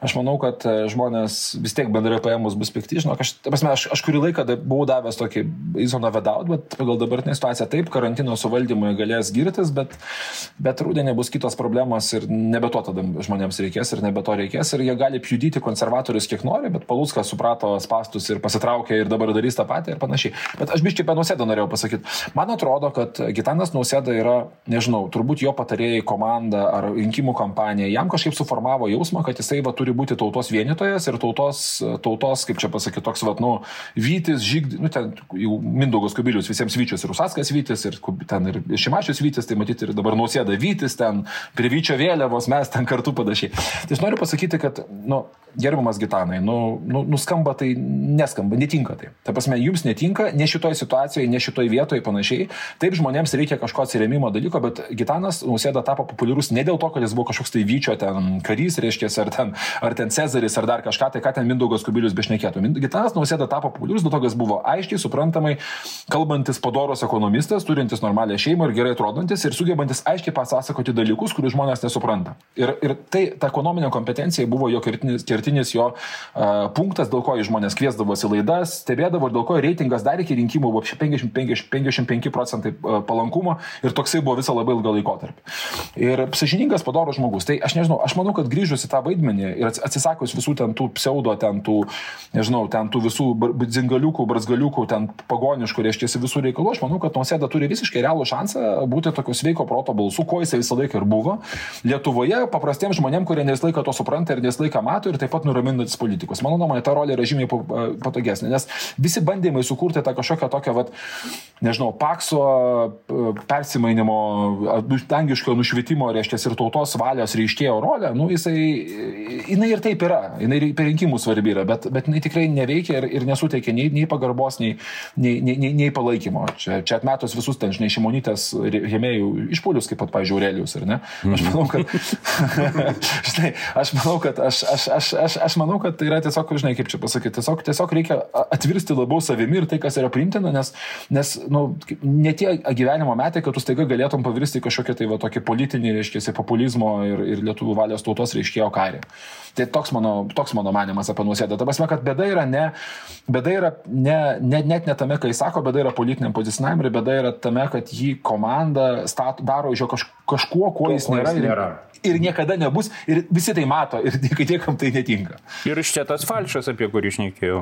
Aš manau, kad e, žmonės vis tiek bendrai paėmus bus pikti. Žinok, aš, prasme, aš, aš kurį laiką buvau davęs tokį įzoną vedaut, bet pagal dabartinę situaciją taip, karantino suvaldymui galės girtis, bet, bet rūdienė bus kitos problemos ir nebe to tada žmonėms reikės ir nebe to reikės. Ir jie gali pjudyti konservatorius kiek nori, bet Paluskas suprato spastus ir pasitraukė ir dabar darys tą patį ir panašiai. Bet aš biškai apie Nausėdą norėjau pasakyti. Man atrodo, kad Gitanas Nausėda yra, nežinau, turbūt jo patarėjai komanda ar rinkimų kampanija jam kažkaip suformavo jausmą, kad jisai va turi turi būti tautos vienytojas ir tautos, tautos kaip čia pasakyti, toks, va, nu, Vytis, Žygd, nu, ten jau Mindaugas Kubilius visiems Vyčius ir Usaskas Vytis ir ten ir Šimašius Vytis, tai matyti ir dabar Nausėda Vytis, ten prie Vyčio vėliavos mes ten kartu panašiai. Tai aš noriu pasakyti, kad, nu, gerbiamas Gitanai, nu, nu, nuskamba tai neskamba, netinka tai. Ta prasme, jums netinka, ne šitoje situacijoje, ne šitoje vietoje panašiai. Taip žmonėms reikia kažko atsiremimo dalyko, bet Gitanas Nausėda tapo populiarus ne dėl to, kad jis buvo kažkoks tai Vyčio ten karys, reiškia, ar ten, ar ten Cezaris, ar dar kažką, tai ką ten Mindaugas Kubilius bešnekėtų. Gitanas Nausėda tapo populiarus, dėl to, kad jis buvo aiškiai, suprantamai, kalbantis padoros ekonomistas, turintis normalią šeimą ir gerai atrodantis ir sugebantis aiškiai pasakoti dalykus, kurių žmonės nesupranta. Ir, ir tai ta ekonominė kompetencija buvo jo kertinis, kertinis jo uh, punktas, dėl ko žmonės kviesdavosi laidas, stebėdavo ir dėl ko reitingas dar iki rinkimų buvo 50, 55 procentai palankumo ir toksai buvo visą labai ilgą laikotarpį. Ir sažiningas padaro žmogus. Tai aš nežinau, aš manau, kad grįžus į tą vaidmenį ir atsisakus visų ten tų pseudo, ten tų, nežinau, ten tų visų dzingaliukų, brazgaliukų, ten pagoniškų, reiškia visų reikalų, aš manau, kad Nausėda turi visiškai realų šansą būti tokio sveiko proto balsų, ko jisai visą laiką ir buvo. Lietuvoje paprastiems žmonėms, kurie neslaiką to supranta ir neslaiką mato ir taip taip pat nuraminantis politikus. Mano nuomonė, ta rolė yra žymiai patogesnė, nes visi bandymai sukurti tą kažkokią tokią, vat, nežinau, pakso persimainimo, dangiško nušvietimo, reiškia, ir tautos valios reiškėjo rolę, nu, jisai, jinai ir taip yra, jinai per rinkimus svarbi yra, bet, bet jinai tikrai neveikia ir, ir nesuteikia nei, nei pagarbos, nei, nei, nei, nei, nei palaikymo. Čia, čia atmetus visus ten, žinai, šimonytės rėmėjų išpolius, kaip pat, pažiūrėjau, Aurelijus, ar ne? Aš manau, kad, žinai, aš manau, kad, aš, aš, aš, aš, aš manau, kad tai yra tiesiog, žinai, kaip čia pasakyti, tiesiog, tiesiog reikia atvirsti labiau savimi ir tai, kas yra priimtina, nes, nes nu, ne tie gyvenimo metai, kad tu staiga galėtum pavirsti kažkokią tai va, tokį politinį, reiškia, populizmo ir, ir lietuvių valios tautos reiškėjo karį. Tai toks mano, toks mano manimas apie nusėdą. Ta prasme, kad bėda yra ne, bėda yra ne, ne, net ne tame, kai sako, bėda yra politiniam pozicionavimui, bėda yra tame, kad jį komanda stat, daro iš jo kaž, kažkuo, kuo jis nėra. Ir, ir niekada nebus, ir visi tai mato, ir niekam tai netinka. Ir iš čia tas falšas, apie kurį išnekėjau.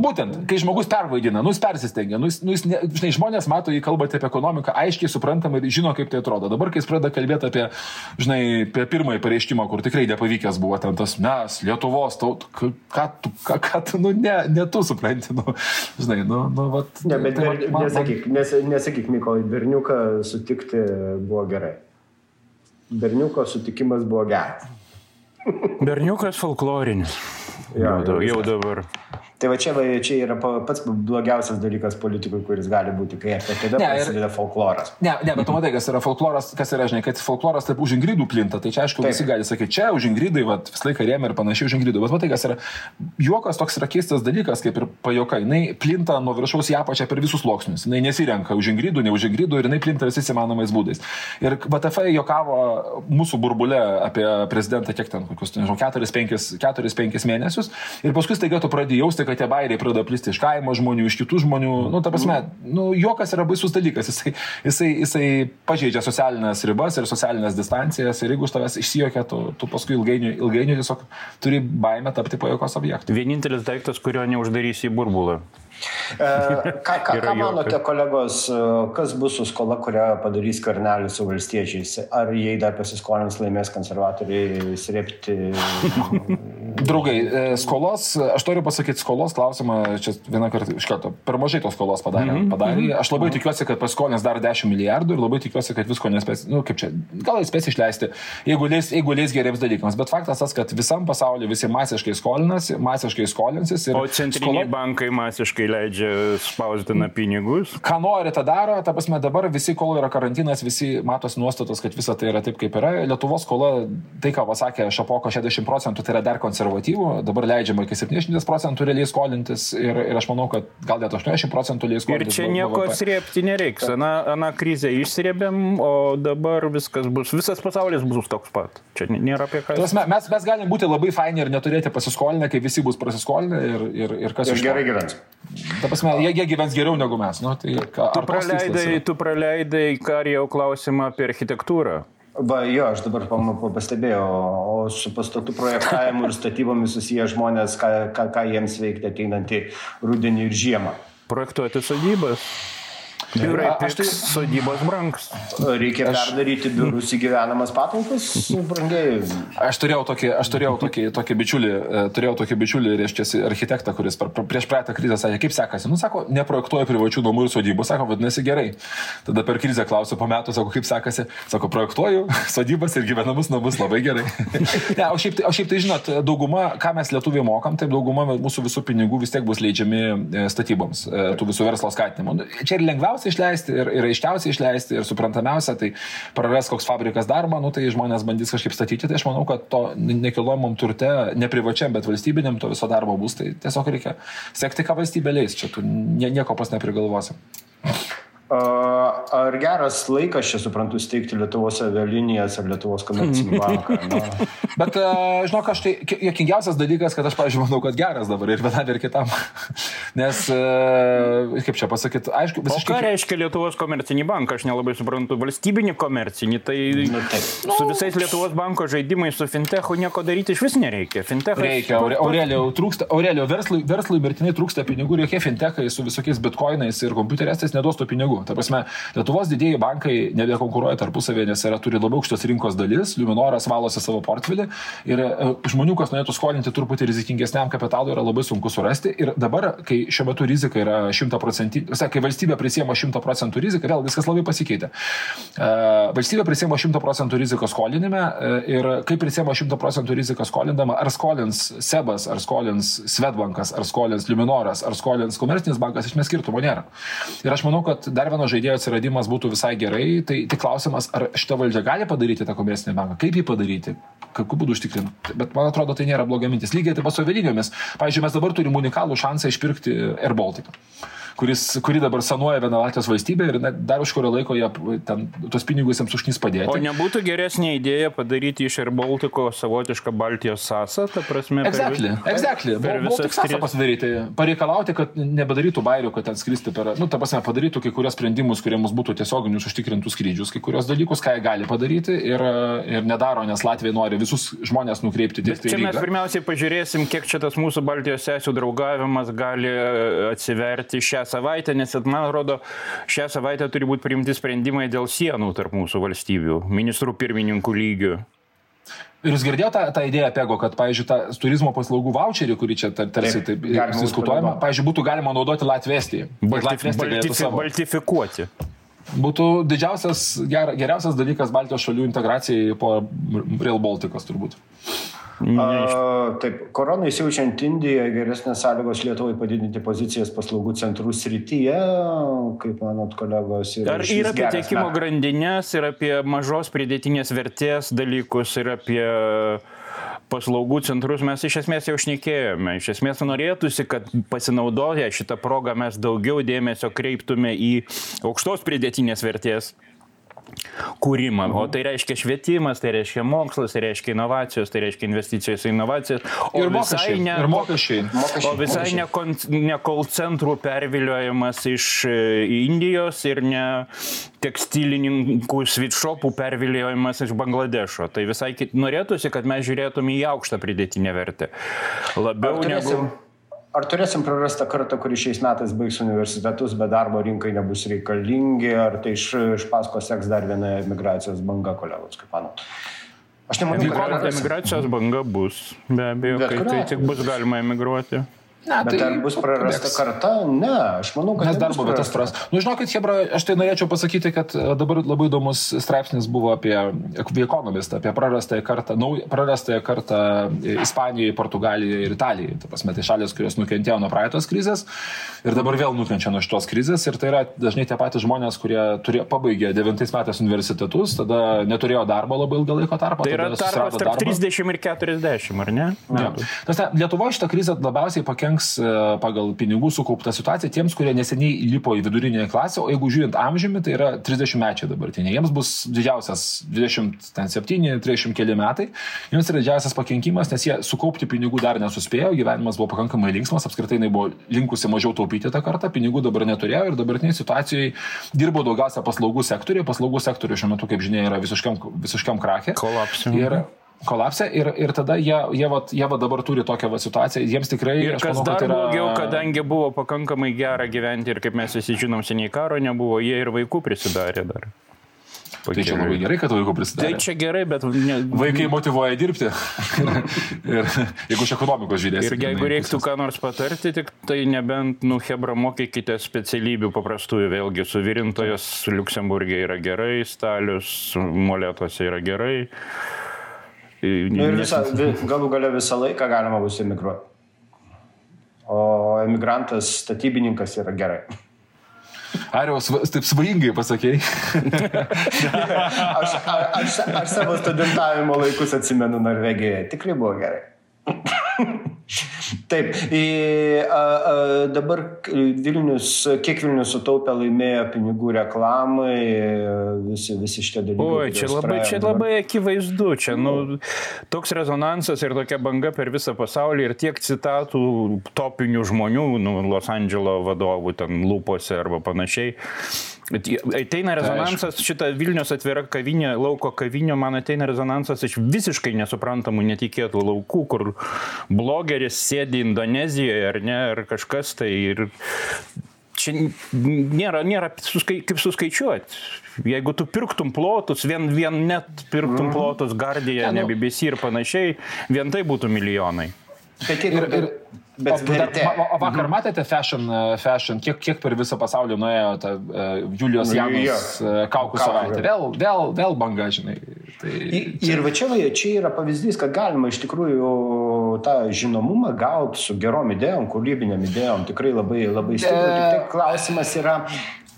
Būtent, kai žmogus pervaidina, nu jis persistengia, nu, jis, nu, jis ne, žinai, žmonės mato jį kalbate apie ekonomiką, aiškiai suprantama ir žino, kaip tai atrodo. Dabar, kai jis pradeda kalbėti apie, žinai, apie pirmąjį pareiškimą, kur tikrai nepavykęs buvo ten tas mes, Lietuvos, taut, ką tu, ką, ką tu, nu, ne, ne tu supranti, nu, žinai, nu, nu, vat. Ne, bet tai, man, nesakyk, nes, nesakyk, Mykolai, berniuką sutikti buvo gerai berniuko sutikimas buvo geras. Berniukas folklorinis. Jo, jau, jau dabar. Tai va čia, va, čia yra pats blogiausias dalykas politikui, kuris gali būti, kai apie tada ne, prasideda folkloras. Ne, ne, bet tu matai, kas yra folkloras, kas yra, žinai, kad folkloras taip už ingrydų plinta, tai čia aišku taip. visi gali sakyti, čia už ingrydai, va, visą laiką rėmė ir panašiai už ingrydų, bet matai, kas yra, juokas toks yra keistas dalykas, kaip ir pajokai, jinai plinta nuo viršaus į apačią per visus sluoksnius, jinai nesirenka už ingrydų, ne už ingrydų ir jinai plinta visais įmanomais būdais. Ir BTF jokavo mūsų burbulė apie prezidentą kiek ten, kokius, nežinau, 4-5 mėnesius ir paskui staiga tu pradėjai jausti, kad tie bairiai pradeda plisti iš kaimo žmonių, iš kitų žmonių. Nu, ta prasme, nu, juokas yra baisus dalykas. Jisai, jisai, jisai pažeidžia socialinės ribas ir socialinės distancijas ir jeigu iš tavęs išsijokia, tu, tu paskui ilgainiui, ilgainiui tiesiog turi baimę tapti pajokos objektu. Vienintelis daiktas, kurio neuždarysi į burbulą. E, ką, ką, ką manote, kolegos, e, kas bus su skola, kurią padarys karnelis su valstiečiais? Ar jei dar pasiskolins laimės konservatoriai srėpti? Draugai, e, skolos, aš noriu pasakyti, skolos klausimą, čia vieną kartą iš karto, per mažai tos skolos padarė. Mm -hmm. padarė. Aš labai mm -hmm. tikiuosi, kad paskolins dar 10 milijardų ir labai tikiuosi, kad visko nespės, nu kaip čia, gal spės išleisti, jeigu leis, jeigu leis geriems dalykams. Bet faktas tas, kad visam pasauliu visi masiškai skolinasi, masiškai skolinsis. o centriniai skola... bankai masiškai leidžia spausdina pinigus. Ką nori, tą daro, ta prasme dabar visi, kol yra karantinas, visi matos nuostatos, kad visa tai yra taip, kaip yra. Lietuvos skola, tai ką pasakė Šapoko 60 procentų, tai yra dar konservatyvų, dabar leidžiama iki 70 procentų realiai skolintis ir, ir aš manau, kad gal net 80 procentų realiai skolintis. Ir čia nieko atsiriepti nereiks. Ana, ana krizė išsiriebėm, o dabar viskas bus, visas pasaulis bus toks pat. Čia nėra apie ką. Prasme, mes, mes galim būti labai faini ir neturėti pasiskolinę, kai visi bus prasiskolinę ir, ir, ir kas ir gerai gyvens. Ta prasme, jie, jie gyvens geriau negu mes. Nu, tai, ką, tu, praleidai, tu praleidai karijau klausimą apie architektūrą. Va, jo, aš dabar pastebėjau, o su pastatų projektavimu ir statybomis susiję žmonės, ką, ką, ką jiems veikti ateinantį rudenį ir žiemą. Projektuoti sodybas. Biurai aš tai sodybos brangs. Reikia aš... perdaryti biurus į gyvenamas patalpas, brangiai. Aš turėjau tokį, aš turėjau tokį, tokį bičiulį, e, turėjau tokį bičiulį, reiškia, architektą, kuris per, prieš praeitą krizę sakė, kaip sekasi. Nu, sako, neprojektuoju privačių namų ir sodybų, sako, vadinasi gerai. Tada per krizę klausiu po metų, sako, kaip sekasi. Sako, projektuoju sodybas ir gyvenamus namus labai gerai. ne, o šiaip, tai, o šiaip tai, žinot, dauguma, ką mes lietuviai mokam, tai dauguma mūsų visų pinigų vis tiek bus leidžiami e, statyboms, e, tų visų verslo skatinimo. Čia ir lengviausia lengviausia išleisti ir, ir aiškiausia išleisti ir suprantamiausia, tai praras koks fabrikas darbą, nu, tai žmonės bandys kažkaip statyti, tai aš manau, kad to nekilnojamam turte, ne privačiam, bet valstybiniam to viso darbo bus, tai tiesiog reikia sekti, ką valstybė leis, čia tu nieko pas neprigalvosi. Ar geras laikas, čia suprantu, steigti Lietuvos avialinijas ar Lietuvos komercinį banką? Na. Bet, žinok, aš tai jokingiausias dalykas, kad aš, pavyzdžiui, manau, kad geras dabar ir vienam ir kitam. Nes, kaip čia pasakyti, aišku, visiškai... O ką reiškia Lietuvos komercinį banką, aš nelabai suprantu. Valstybinį komercinį, tai nu, taip. su visais Lietuvos banko žaidimais, su fintechu nieko daryti iš vis nereikia. Fintechas... Reikia, Aurelio, trūksta, Aurelio verslui, verslui mirtinai trūksta pinigų ir jokie fintechai su visokiais bitkoinais ir kompiuterestais neduos tų pinigų. Bankų. Ta prasme, Lietuvos didėjai bankai nebekonkuruoja tarpusavėje, nes yra turi labai aukštos rinkos dalis, Luminoras valosi savo portfelį ir e, žmonių, kas norėtų skolinti truputį rizikingesniam kapitalui, yra labai sunku surasti. Ir dabar, kai šiuo metu rizika yra 100 procentų, kai valstybė prisėma 100 procentų riziką, vėl viskas labai pasikeitė. Uh, valstybė prisėma 100 procentų rizikos skolinime uh, ir kaip prisėma 100 procentų rizikos skolindama, ar skolins Sebas, ar skolins Svetbankas, ar skolins Luminoras, ar skolins komercinis bankas, iš mes skirtumo nėra. Ir aš manau, kad dar vieno žaidėjo atsiradimas būtų visai gerai. Tai tik klausimas, ar šita valdžia gali padaryti tą komercinį banką, kaip jį padaryti, kokiu būdu užtikrinti. Bet man atrodo, tai nėra bloga mintis. Lygiai taip pat su avialiniomis. Pavyzdžiui, mes dabar turim unikalų šansą išpirkti Air Baltic kuris, kuri dabar sanuoja viena Latvijos valstybė ir dar už kurio laiko jie ten tuos pinigus jiems užnys padėti. O nebūtų geresnė idėja padaryti iš Air Baltico savotišką Baltijos sąsą, ta prasme. Exactly, per, exactly. Per visą sąsą pasidaryti, pareikalauti, kad nebedarytų bairių, kad ten skristi per, nu, ta prasme, padarytų kai kurios sprendimus, kurie mums būtų tiesioginius užtikrintų skrydžius, kai kurios dalykus, ką jie gali padaryti ir, ir nedaro, nes Latvija nori visus žmonės nukreipti tik tai. Čia mes pirmiausiai pažiūrėsim, kiek čia tas mūsų Baltijos sesių draugavimas gali atsiverti šią savaitę, nes man atrodo, šią savaitę turi būti priimti sprendimai dėl sienų tarp mūsų valstybių, ministrų pirmininkų lygių. Ir jūs girdėjote tą, tą idėją apie, kad, pavyzdžiui, tą turizmo paslaugų voucherį, kurį čia tar, tarsi taip, diskutuojama, pavyzdžiui, būtų galima naudoti Latvijestijai. Baltif, baltif, baltifikuoti. Būtų didžiausias, ger, geriausias dalykas Baltijos šalių integracijai po Real Balticos turbūt. A, taip, koronai siaučiant Indijoje geresnės sąlygos Lietuvai padidinti pozicijas paslaugų centrų srityje, kaip manot kolegos. Ir Ar ir apie tiekimo grandinės, ir apie mažos pridėtinės vertės dalykus, ir apie paslaugų centrus mes iš esmės jau šnekėjome. Iš esmės norėtųsi, kad pasinaudoję šitą progą mes daugiau dėmesio kreiptume į aukštos pridėtinės vertės kūrimą. O tai reiškia švietimas, tai reiškia mokslas, tai reiškia inovacijos, tai reiškia investicijos į inovacijas. O ir mokesčiai. Ne, ir mokesčiai. O visai ne, ne kol centrų perviliojimas iš e, Indijos ir ne tekstilininkų svitšopų perviliojimas iš Bangladešo. Tai visai kit, norėtųsi, kad mes žiūrėtume į aukštą pridėtinę vertę. Labiau negu... Ar turėsim prarastą kartą, kuri šiais metais baigs universitetus, bet darbo rinkai nebus reikalingi, ar tai iš, iš paskos seks dar viena emigracijos banga, kolegos, kaip manot? Aš nemanau, kad emigracijos banga bus, be abejo, kai tai tik bus galima emigruoti. Ne, bet tai ar bus prarasta bėgs. karta? Ne, aš manau, kad nes darbo vietas pras. Nu, žinokit, Hebra, aš tai norėčiau pasakyti, kad e, dabar labai įdomus straipsnis buvo apie The Economist, apie prarastąją kartą, nauj, prarastąją kartą Ispanijoje, Portugalijoje ir Italijoje. Tai pasme, tai šalis, kurios nukentėjo nuo praeitos krizės ir dabar vėl nukenčia nuo šitos krizės. Ir tai yra dažnai tie patys žmonės, kurie turėjo, pabaigė 9 metais universitetus, tada neturėjo darbo labai ilgą laiko tarpą. Tai yra tarpas tarp darbą. 30 ir 40, ar ne? Ja. Tas, ne, Lietuvo šitą krizę labiausiai pakenks pakenks e, pagal pinigų sukauptą situaciją tiems, kurie neseniai lipo į vidurinę klasę, o jeigu žiūrint amžiumi, tai yra 30 mečiai dabartiniai. Jiems bus didžiausias 27-30 keli metai, jiems yra didžiausias pakenkimas, nes jie sukaupti pinigų dar nesuspėjo, gyvenimas buvo pakankamai linksmas, apskritai jinai buvo linkusi mažiau taupyti tą kartą, pinigų dabar neturėjo ir dabartiniai situacijai dirbo daugiausia paslaugų sektoriuje, paslaugų sektoriuje šiuo metu, kaip žinia, yra visiškam, visiškam krakė. Kolapsui. Ir kolapse ir, ir tada jie, jie, vat, jie vat dabar turi tokią vat situaciją, jiems tikrai... Ir kas manau, dar yra... blogiau, kadangi buvo pakankamai gera gyventi ir kaip mes visi žinom, seniai karo nebuvo, jie ir vaikų prisidarė dar. Pakeliui. Tai čia labai gerai, kad vaikų prisidarė. Tai čia gerai, bet... Ne... Vaikai motivuoja dirbti. ir jeigu iš ekonomikos žiūrėsime. Ir jeigu reiktų ką nors patarti, tik tai nebent, nu, Hebra, mokykite specialybių paprastųjų, vėlgi, suvirintojas Luksemburgė yra gerai, stalius molėtuose yra gerai. Nu, ir visa, galų gale visą laiką galima bus emigruoti. O emigrantas, statybininkas yra gerai. Ar jau taip svajingai pasakėjai? aš, aš, aš savo studentavimo laikus atsimenu Norvegijoje. Tikrai buvo gerai. Taip, į, a, a, dabar Vilnius, kiek Vilnius sutaupė laimėjo pinigų reklamai, visi, visi šitie dalykai. Oi, čia labai, čia labai akivaizdu, čia nu, toks rezonansas ir tokia banga per visą pasaulį ir tiek citatų topinių žmonių, nu, Los Andželo vadovų ten lūpose arba panašiai. Ateina rezonansas, tai šitą Vilnius atvira kavinė, lauko kavinė, man ateina rezonansas iš visiškai nesuprantamų, netikėtų laukų, kur blogeris sėdi Indonezijoje ar ne, ar kažkas tai ir čia nėra, nėra suskai, kaip suskaičiuoti. Jeigu tu pirktum plotus, vien, vien net pirktum mm. plotus Guardian, ne BBC ir panašiai, vien tai būtų milijonai. Bet ir, ir, Bet o, dar, o, o vakar mhm. matėte fashion, e, fashion kiek, kiek per visą pasaulį nuėjo ta uh, Julijos Janos uh, kaukų savaitė. Vėl, vėl, vėl banga, žinai. Tai, čia... Ir va čia, čia yra pavyzdys, kad galima iš tikrųjų tą žinomumą gauti su gerom idėjom, kūrybinėm idėjom, tikrai labai, labai stipriai. E... Tik klausimas yra,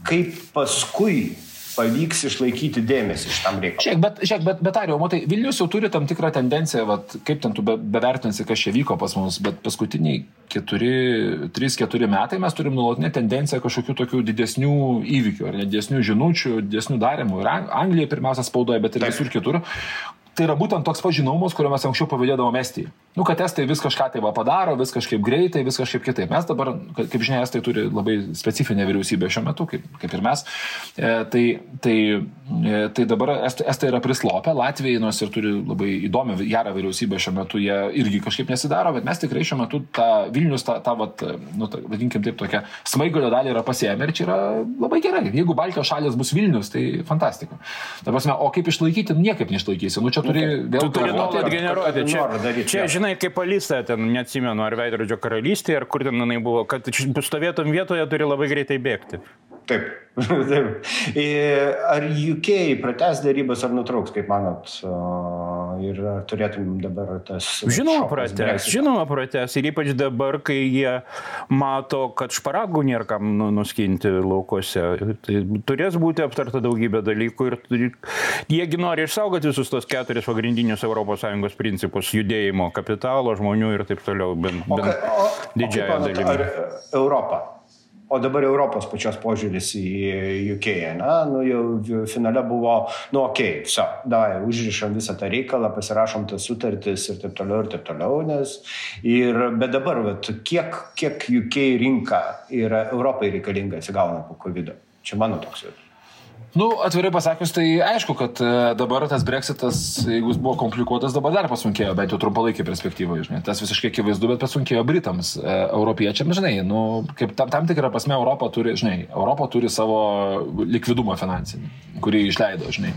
kaip paskui pavyks išlaikyti dėmesį šitam reikalui. Žiūrėk, bet, žiūrėk, bet, bet Ariau, matai, Vilnius jau turi tam tikrą tendenciją, vat, kaip ten tu be, bevertinsi, kas čia vyko pas mus, bet paskutiniai 3-4 metai mes turim nuolatinę tendenciją kažkokių tokių didesnių įvykių, ar ne didesnių žinučių, didesnių darimų. Ir Anglija pirmiausia spaudoja, bet ir Taip. visur kitur, tai yra būtent toks pažinomus, kurio mes anksčiau pavydėdavom Estijai. Nu, kad estai vis kažką tai va padaro, vis kažkaip greitai, vis kažkaip kitaip. Mes dabar, kaip žinia, estai turi labai specifinę vyriausybę šiuo metu, kaip, kaip ir mes. E, tai, tai, e, tai dabar estai, estai yra prislopę, Latvijai nors ir turi labai įdomią, gerą vyriausybę šiuo metu, jie irgi kažkaip nesidaro, bet mes tikrai šiuo metu tą Vilnius, tą, tą vat, nu, tą, vadinkim taip, tokią smaigalio dalį yra pasiemę ir čia yra labai gerai. Jeigu Baltijos šalis bus Vilnius, tai fantastika. Dabar, o kaip išlaikyti, niekaip neišlaikysi. Nu, čia turi vėl... Tu turi nuolat generuoti. Čia, čia, žinai, kaip Alisa, ten neatsimenu, ar Veidrodžio karalystė, ar kur ten jinai buvo, kad stovėtum vietoje turi labai greitai bėgti. Taip. Taip. Ar UK prates darybas ar nutrauks, kaip manot? Ir ar turėtum dabar tas... Žinoma, prates. Žinoma, prates. Ir ypač dabar, kai jie mato, kad šparagų nėra kam nu, nuskinti laukose. Tai turės būti aptarta daugybė dalykų ir jiegi nori išsaugoti visus tos keturis pagrindinius ES principus - judėjimo kapitalo, žmonių ir taip toliau. Bent, bent o, o, didžiąją dalimi. Ar Europą O dabar Europos pačios požiūris į UK, na, nu jau finale buvo, nu, okei, okay, so, davai, užrišam visą tą reikalą, pasirašom tas sutartis ir taip toliau, ir taip toliau, nes ir, bet dabar, vat, kiek, kiek UK rinka yra Europai reikalinga atsigauna po COVID. -o. Čia mano toks jau. Nu, atvirai pasakius, tai aišku, kad e, dabar tas breksitas, jeigu jis buvo komplikuotas, dabar dar pasunkėjo, bent jau trumpalaikį perspektyvą, žinai. Tas visiškai akivaizdu, bet pasunkėjo Britams, e, europiečiams, žinai. Nu, kaip tam, tam tikrą prasme Europa turi, žinai, Europa turi savo likvidumą finansinį, kurį išleido, žinai.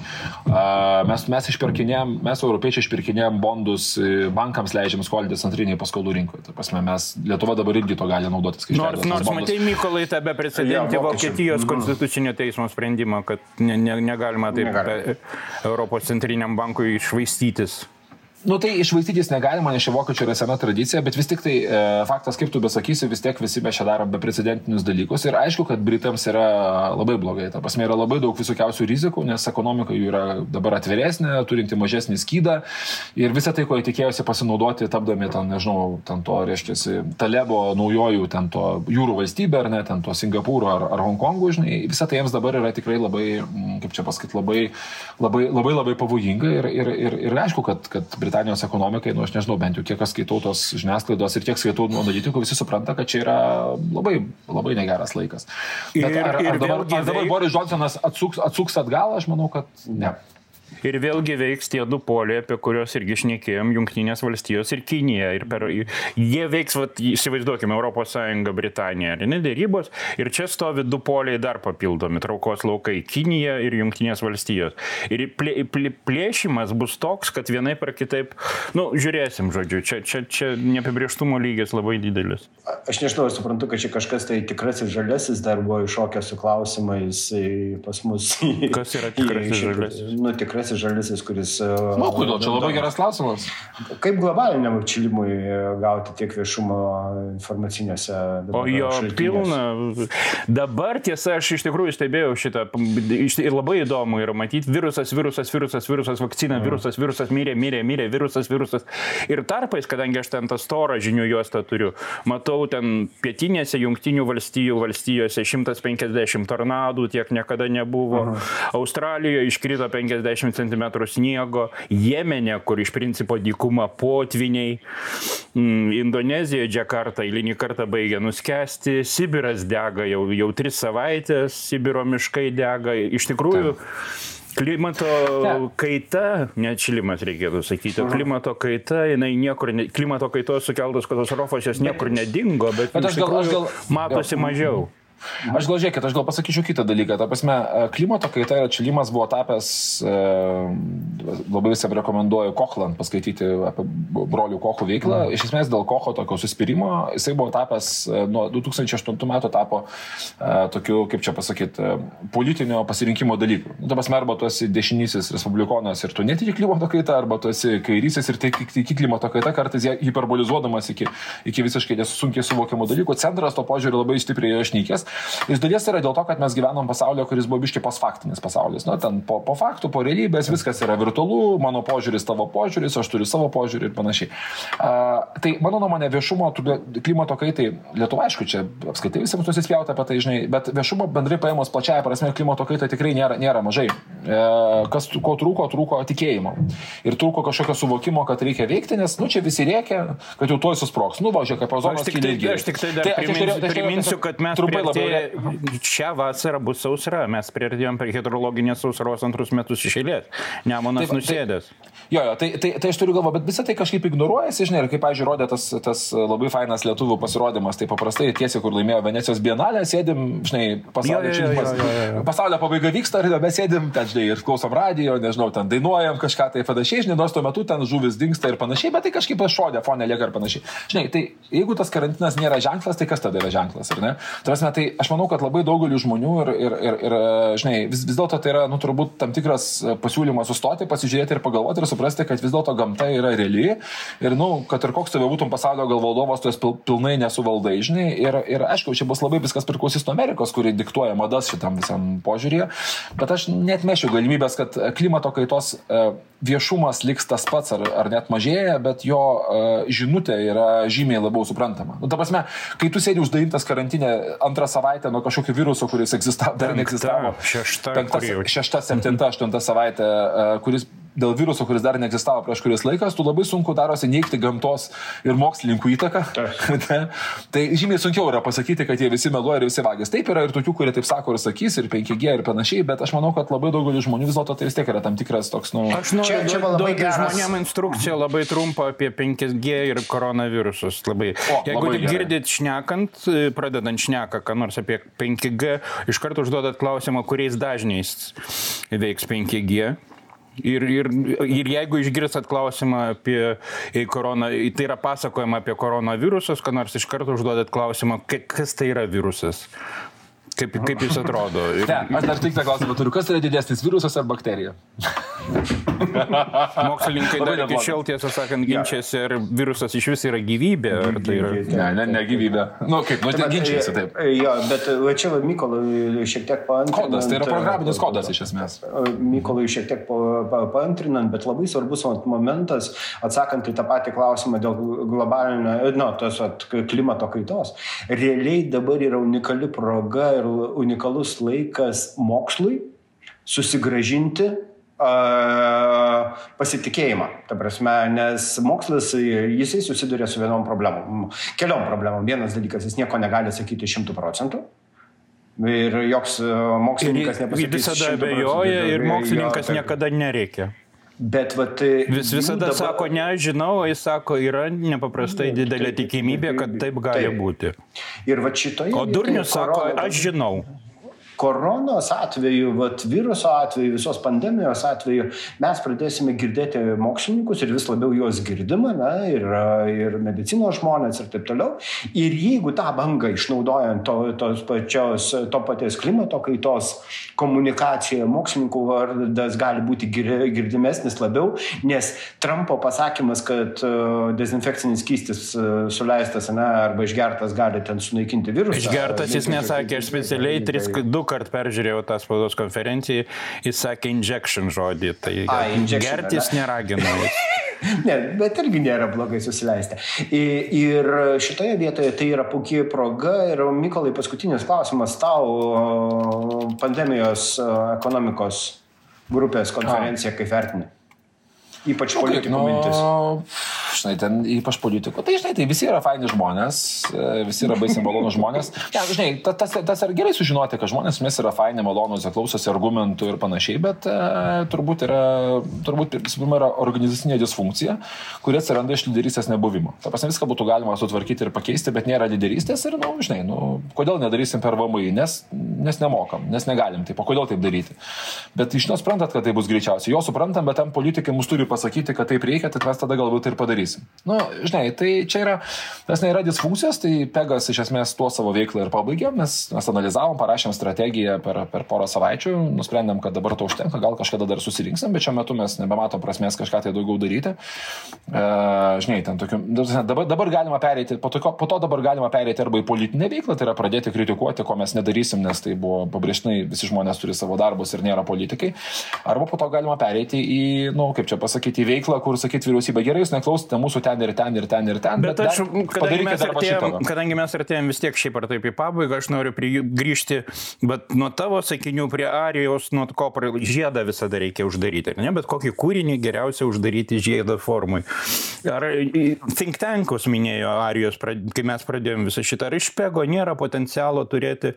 Mes, mes išpirkinėjom, mes europiečiai išpirkinėjom bondus, e, bankams leidžiam skolintis antriniai paskolų rinkoje. Tai prasme, mes, Lietuva dabar irgi to gali naudotis. Nors, nors matai, Mykolai, tą beprecedentį ja, Vokietijos mm. konstitucinio teismo sprendimą, kad ne, ne, negalima taip negalima. Europos centriniam bankui išvaistytis. Nu tai išvaistytis negalima, nes čia vokiečių yra sena tradicija, bet vis tik tai e, faktas, kaip tu besakysi, vis tiek visi mes čia darom beprecedentinius dalykus. Ir aišku, kad Britams yra labai blogai. Ta prasme, yra labai daug visokiausių rizikų, nes ekonomika jų yra dabar atviresnė, turinti mažesnį skydą. Ir visą tai, ko jie tikėjosi pasinaudoti, tapdami ten, nežinau, ten to, reiškia, Talebo naujojų, ten to jūrų valstybė ar ne, ten to Singapūro ar, ar Hongkongų, žinai, visą tai jiems dabar yra tikrai labai, mm, kaip čia pasakyti, labai, labai, labai, labai pavojinga. Ir, ir, ir, ir aišku, kad, kad Britanija Britanijos ekonomikai, nu aš nežinau, bent jau kiek aš skaitau tos žiniasklaidos ir kiek skaitau analitikų, visi supranta, kad čia yra labai, labai negeras laikas. Bet ir, ar, ar, ir dabar, ar dabar Boris Johnsonas atsuks, atsuks atgal, aš manau, kad ne. Ir vėlgi veiks tie du poliai, apie kuriuos irgi šnekėjom, Junktinės valstijos ir Kinija. Ir per, jie veiks, vat, įsivaizduokime, ES, Britanija, ar ne, dėrybos. Ir čia stovi du poliai dar papildomi, traukos laukai - Kinija ir Junktinės valstijos. Ir plė, plė, plėšimas bus toks, kad vienaip ar kitaip, nu, žiūrėsim, žodžiu, čia, čia, čia neapibrieštumo lygis labai didelis. Aš nežinau, aš suprantu, kad čia kažkas tai tikrasis žalesis dar buvo iššokęs su klausimais pas mus. Kas yra tikrasis žalesis? Nu, tikrasis žaliasis žaliasis, kuris... Na, e, nu, kodėl? Čia labai geras klausimas. Kaip globaliniam atšilimui e, gauti tiek viešumo informacinėse... O jo pilna. Dabar tiesa, aš iš tikrųjų stebėjau šitą ir labai įdomu yra matyti virusas, virusas, virusas, virusas, vakcina, virusas, virusas, mirė, mirė, mirė, virusas, virusas. Ir tarpais, kadangi aš ten tą storą žinių juostą turiu, matau ten pietinėse jungtinių valstijų valstijose 150 tornadų, tiek niekada nebuvo. Aha. Australijoje iškrito 50 cm sniego, Jemenė, kur iš principo dykuma potviniai, mm, Indonezijoje Džakarta eilinį kartą baigia nuskesti, Sibiras dega jau, jau tris savaitės, Sibiro miškai dega. Iš tikrųjų, Ta. Klimato ja. kaita, ne atšilimas reikėtų sakyti, o klimato kaita, jinai niekur, ne, klimato kaitos sukeltos katastrofos jos niekur nedingo, bet, bet aš gal, aš gal matosi gal, mažiau. Aš gal žiūrėkit, aš gal pasakyčiau kitą dalyką. Ta prasme, klimato kaita ir atšilimas buvo tapęs, e, labai visiems rekomenduoju Kochland paskaityti apie brolių Kochų veiklą. Mm. Iš esmės dėl Kocho tokio suspirimo jisai buvo tapęs e, nuo 2008 metų tapo e, tokiu, kaip čia pasakyti, politinio pasirinkimo dalyku. Nu, ta prasme, arba tu esi dešinysis respublikonas ir tu netiki klimato kaita, arba tu esi kairysis ir tiki klimato kaita, kartais hiperbolizuodamas iki, iki visiškai nesunkiai suvokiamų dalykų. Centras to požiūrį labai stipriai išnykęs. Iš dalies yra dėl to, kad mes gyvenom pasaulyje, kuris buvo biški posfaktinis pasaulis. Na, ten po, po faktų, po realybės viskas yra virtualu, mano požiūris, tavo požiūris, aš turiu savo požiūrį ir panašiai. Uh, tai mano nuomonė viešumo klimato kaitai, Lietuva aišku, čia apskaitai visiems nusispjauti apie tai, žinai, bet viešumo bendrai paėmus plačiaja prasme klimato kaita tikrai nėra, nėra mažai. E, kas ko trūko, trūko tikėjimo. Ir trūko kažkokio suvokimo, kad reikia veikti, nes, nu, čia visi reikia, kad jau tuoj susproks. Nu, važiuok, kaip ozonas skylė. Aš tik tai dar tai, priminsiu, tai, priminsiu, kad mes trumpai labai. Šią vasarą bus sausra, mes prieartėjom prie hidrologinės sausros antrus metus iš eilės. Nemonas tai, nusėdęs. Tai, Jo, jo tai, tai, tai aš turiu galvo, bet visą tai kažkaip ignoruojasi, žinai, ir kaip, pažiūrėjau, rodė tas, tas labai fainas lietuvių pasirodymas, tai paprastai tiesiai, kur laimėjo Venecijos bienalę, sėdim, žinai, pasaulio činimas, pasaulio pabaiga vyksta, ir mes sėdim, ten, žinai, ir klausom radio, nežinau, ten dainuojam kažką tai panašiai, žinai, nors tuo metu ten žuvis dinksta ir panašiai, bet tai kažkaip pašodė, fonė lieka ir panašiai. Žinai, tai jeigu tas karantinas nėra ženklas, tai kas tada yra ženklas, ar ne? Tarasme, tai aš manau, kad labai daugeliu žmonių ir, ir, ir, ir žinai, vis, vis dėlto tai yra, nu, turbūt tam tikras pasiūlymas sustoti, pasižiūrėti ir pagalvoti ir suprasti, kad vis dėlto gamta yra reali ir, nu, kad ir koks tave būtum pasaulio gal valdovas, tu jas pilnai nesuvaldai, žinai. Ir, ir aišku, čia bus labai viskas priklausys nuo Amerikos, kuri diktuoja madas šitam visam požiūrėje. Bet aš net mešiu galimybės, kad klimato kaitos e, viešumas liks tas pats ar, ar net mažėja, bet jo uh, žinutė yra žymiai labiau suprantama. Nu, ta prasme, kai tu sėdi uždarytas karantinė antrą savaitę nuo kažkokio viruso, kuris egzistavo, dar neegzistavo. Šešta, penkta, šešta, septinta, aštunta savaitė, uh, kuris dėl viruso, kuris dar neegzistavo prieš kuris laikas, tu labai sunku darosi neikti gamtos ir mokslininkų įtaką. tai žymiai sunkiau yra pasakyti, kad jie visi meluoja ir visi vagis. Taip yra ir tokių, kurie taip sako ir sakys, ir 5G ir panašiai, bet aš manau, kad labai daugelis žmonių vis dėlto tai vis tiek yra tam tikras toks, nu... Aš noriu čia, čia labai geras... žmonėm instrukcija labai trumpa apie 5G ir koronavirusus. Labai. O, Jeigu labai girdit šnekant, pradedant šneką, ką nors apie 5G, iš karto užduodat klausimą, kuriais dažniais veiks 5G. Ir, ir, ir jeigu išgirstat klausimą apie korona, tai yra pasakojama apie koronavirusus, ką nors iš karto užduodat klausimą, kas tai yra virusas. Kaip, kaip jis atrodo? Ir... Ne, aš dar tik tą klausimą turiu. Kas yra didesnis virusas ar bakterija? Mokslininkai dar iki šiol, tiesą sakant, ginčiasi, ar virusas iš vis yra gyvybė. Tai yra... Ne, ne, ne gyvybė. Nu, kaip, nu, tai ginčiasi taip. Jo, bet va čia va, Mykolui šiek tiek paantrinant. Kodas, tai yra programinis kodas iš esmės. Mykolui šiek tiek paantrinant, bet labai svarbus momentas, atsakant į tą patį klausimą dėl globalinio, na, tos at, klimato kaitos. Realiai dabar yra unikali proga ir ir unikalus laikas mokslui susigražinti uh, pasitikėjimą. Ta prasme, nes mokslas, jisai susiduria su vienom problemom. Keliom problemom. Vienas dalykas, jis nieko negali sakyti šimtų procentų. Ir joks mokslininkas nepasakys. Visada abejoja ir mokslininkas jo, niekada nereikia. Bet vat, Vis visada dabar... sako, ne, žinau, jis sako, yra nepaprastai didelė tikimybė, kad taip gali taip. būti. Ir va šitoje. O durnius sako, aš žinau koronos atveju, vat, viruso atveju, visos pandemijos atveju mes pradėsime girdėti mokslininkus ir vis labiau juos girdimą, na, ir, ir medicinos žmonės ir taip toliau. Ir jeigu tą bangą išnaudojant to, tos pačios, to paties klimato kaitos komunikacijoje, mokslininkų vardas gali būti girdimesnis labiau, nes Trumpo pasakymas, kad e, dezinfekcinis skystis e, suleistas, na, arba išgertas gali ten sunaikinti virusą. Išgertas jis nesakė, aš specialiai 3-2 kart peržiūrėjau tą spaudos konferenciją, jis sakė injection žodį, tai A, gertis neragino. ne, bet irgi nėra blogai susileisti. Ir šitoje vietoje tai yra puikiai proga ir Mykolai paskutinis klausimas tau pandemijos ekonomikos grupės konferencija, kaip vertini? Ypač politikų nu, mintis žinai, ten ypač politikų, tai žinai, tai visi yra faini žmonės, e, visi yra baisiai malonus žmonės. Ja, žinai, tas, tas, ir gerai sužinoti, kad žmonės mes yra faini, malonus, klausosi argumentų ir panašiai, bet e, turbūt yra, turbūt visų pirma yra organizacinė disfunkcija, kuri atsiranda iš lyderystės nebuvimo. Ta prasme, viską būtų galima sutvarkyti ir pakeisti, bet nėra lyderystės ir, na, nu, žinai, nu, kodėl nedarysim per VMI, nes, nes nemokam, nes negalim, tai o kodėl taip daryti. Bet iš to suprantat, kad tai bus greičiausiai. Jo suprantam, bet tam politikai mus turi pasakyti, kad taip reikia, tai mes tada galbūt ir padarysim. Nu, žinai, tai čia yra, tas nėra disfunkcijos, tai Pegas iš esmės tuo savo veiklą ir pabaigė, mes, mes analizavom, parašėm strategiją per, per porą savaičių, nusprendėm, kad dabar to užtenka, gal kažkada dar susirinksim, bet šiuo metu mes nebematom prasmės kažką tai daugiau daryti. E, žinai, ten tokiu, dabar, dabar galima pereiti, po to, po to dabar galima pereiti arba į politinę veiklą, tai yra pradėti kritikuoti, ko mes nedarysim, nes tai buvo pabrėžtinai, visi žmonės turi savo darbus ir nėra politikai. Arba po to galima pereiti į, na, nu, kaip čia pasakyti, veiklą, kur sakyti vyriausybė, gerai, jūs neklausite mūsų ten ir ten ir ten ir ten. Bet, bet aš, kadangi mes, artėjom, kadangi mes artėjom vis tiek šiaip ar taip į pabaigą, aš noriu prie, grįžti, bet nuo tavo sakinių prie arijos, nuo ko žiedą visada reikia uždaryti, ne? bet kokį kūrinį geriausia uždaryti žiedą formui. Ar think tankus minėjo arijos, kai mes pradėjome visą šitą, ar iš pego nėra potencialo turėti,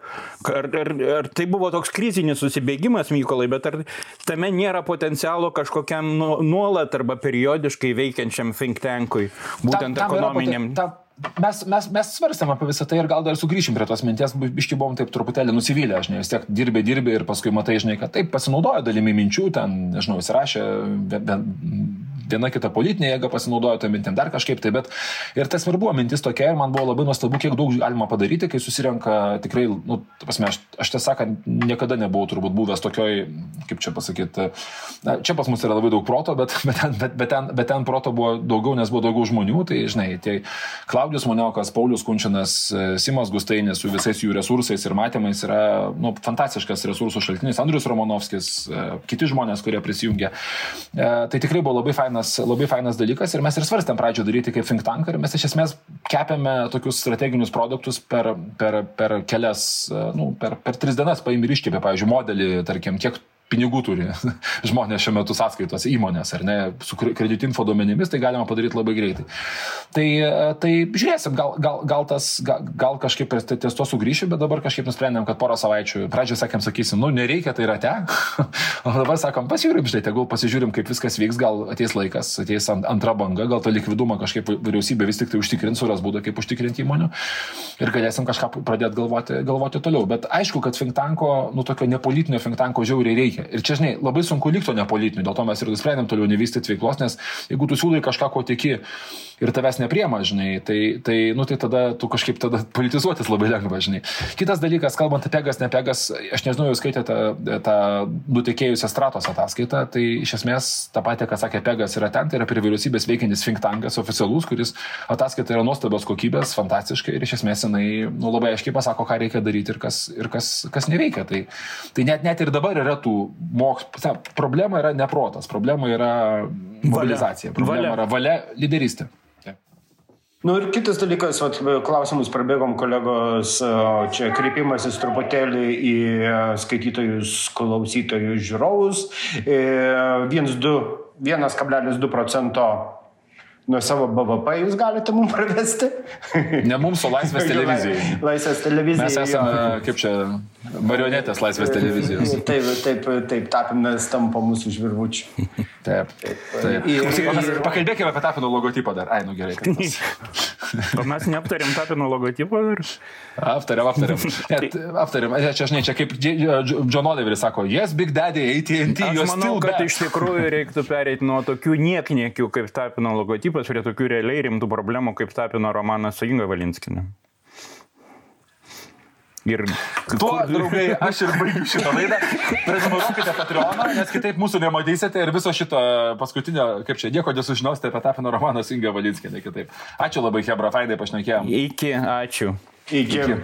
ar, ar, ar tai buvo toks krizinis susibėgimas, Mykolai, bet ar tame nėra potencialo kažkokiam nu, nuolat arba periodiškai veikiančiam think tankui, būtent tam, tam ekonominiam. Tam, mes, mes, mes svarstėm apie visą tai ir gal dar sugrįšim prie tos minties, biški buvom taip truputėlį nusivylę, žinai, vis tiek dirbė, dirbė ir paskui matai, žinai, kad taip pasinaudojo dalimi minčių, ten, nežinau, įsirašė, viena kita politinė jėga pasinaudojo tą mintim, dar kažkaip tai, bet ir tas ir buvo mintis tokia ir man buvo labai nuostabu, kiek daug galima padaryti, kai susirenka tikrai, nu, pasme, aš, aš tiesą sakant, niekada nebuvau turbūt buvęs tokioj, kaip čia pasakyti, na, čia pas mus yra labai daug proto, bet, bet, ten, bet, bet, ten, bet ten proto buvo daugiau, nes buvo daugiau žmonių, tai žinai, tai Klaudijus Moniokas, Paulius Kunčinas, Simas Gustainis su visais jų resursais ir matymais yra, nu, fantastiškas resursų šaltinis, Andrius Romanovskis, kiti žmonės, kurie prisijungė. E, tai tikrai buvo labai faina fainas, labai fainas dalykas ir mes ir svarstėm pradžio daryti kaip think tank ir mes iš esmės kepėme tokius strateginius produktus per, per, per kelias, nu, per, per tris dienas paim ir iškėpė, pavyzdžiui, modelį, tarkim, kiek pinigų turi žmonės šiuo metu sąskaitos įmonės, ar ne, su kreditinfo duomenimis, tai galima padaryti labai greitai. Tai, tai žiūrėsim, gal, gal, gal, tas, gal, gal kažkaip ties to sugrįšiu, bet dabar kažkaip nusprendėm, kad porą savaičių, pradžioje sakėm, sakysim, nu nereikia, tai yra te, o dabar sakom, pasižiūrim, štai, tegul pasižiūrim, kaip viskas vyks, gal ateis laikas, ateis antra banga, gal tą likvidumą kažkaip vyriausybė vis tik tai užtikrins, suras būdą, kaip užtikrinti įmonių ir galėsim kažką pradėti galvoti, galvoti toliau. Bet aišku, kad think tanko, nu tokio nepolitinio think tanko žiauriai reikia reikia. Ir čia, žinai, labai sunku likti nepolitiniu, dėl to mes ir nusprendėm toliau nevystyti veiklos, nes jeigu tu siūlai kažką, ko tiki ir tavęs nepriema, žinai, tai, tai, nu, tai tada tu kažkaip tada politizuotis labai lengva, žinai. Kitas dalykas, kalbant apie pegas, ne pegas, aš nežinau, jūs skaitėte tą, tą nutekėjusią stratos ataskaitą, tai iš esmės tą patį, ką sakė pegas, yra ten, tai yra prie vyriausybės veikiantis think tankas oficialus, kuris ataskaita yra nuostabios kokybės, fantastiškai ir iš esmės jinai nu, labai aiškiai pasako, ką reikia daryti ir kas, ir kas, kas neveikia. Tai, tai net, net ir dabar yra tų mokslo. Problema yra neprotas, problema yra mobilizacija, problema valia. yra valia lyderystė. Nu ir kitas dalykas, vat, klausimus prabėgom kolegos, čia kreipimasis truputėlį į skaitytojus, klausytojus, žiūrovus. 1,2 procento nuo savo BVP jūs galite mums pravesti? Ne mums, o Laisvės televizijai. Laisvės televizijai. Mes esame, jo. kaip čia, marionetės Laisvės televizijos. Taip, taip, taip, tapimės tampo mūsų žvirvučių. Taip. taip. taip. Ir, ir... Pakalbėkime apie tapino logotipą dar. Ai, nu gerai. o mes neaptarėm tapino logotipą dar? Aptarėm, aptarėm. Net, aptarėm. Čia, žinai, čia kaip John Oliveris sako, yes, Big Daddy, AT&T, jūs manau, kad bad. iš tikrųjų reiktų pereiti nuo tokių niekniekių kaip tapino logotipas ypač prie tokių realiai rimtų problemų, kaip tapino romanas su Inga Valinskinė. Ir tuo, draugai, aš ir baigiu šitą laidą. Prenumeruokite Patreoną, nes kitaip mūsų nematysite ir viso šito paskutinio, kaip čia, nieko nesužinosite apie Tapino romaną su Inga Valinskinė kitaip. Ačiū labai, Hebra, fainai pašnekėjom. Iki, ačiū. Iki. Iki.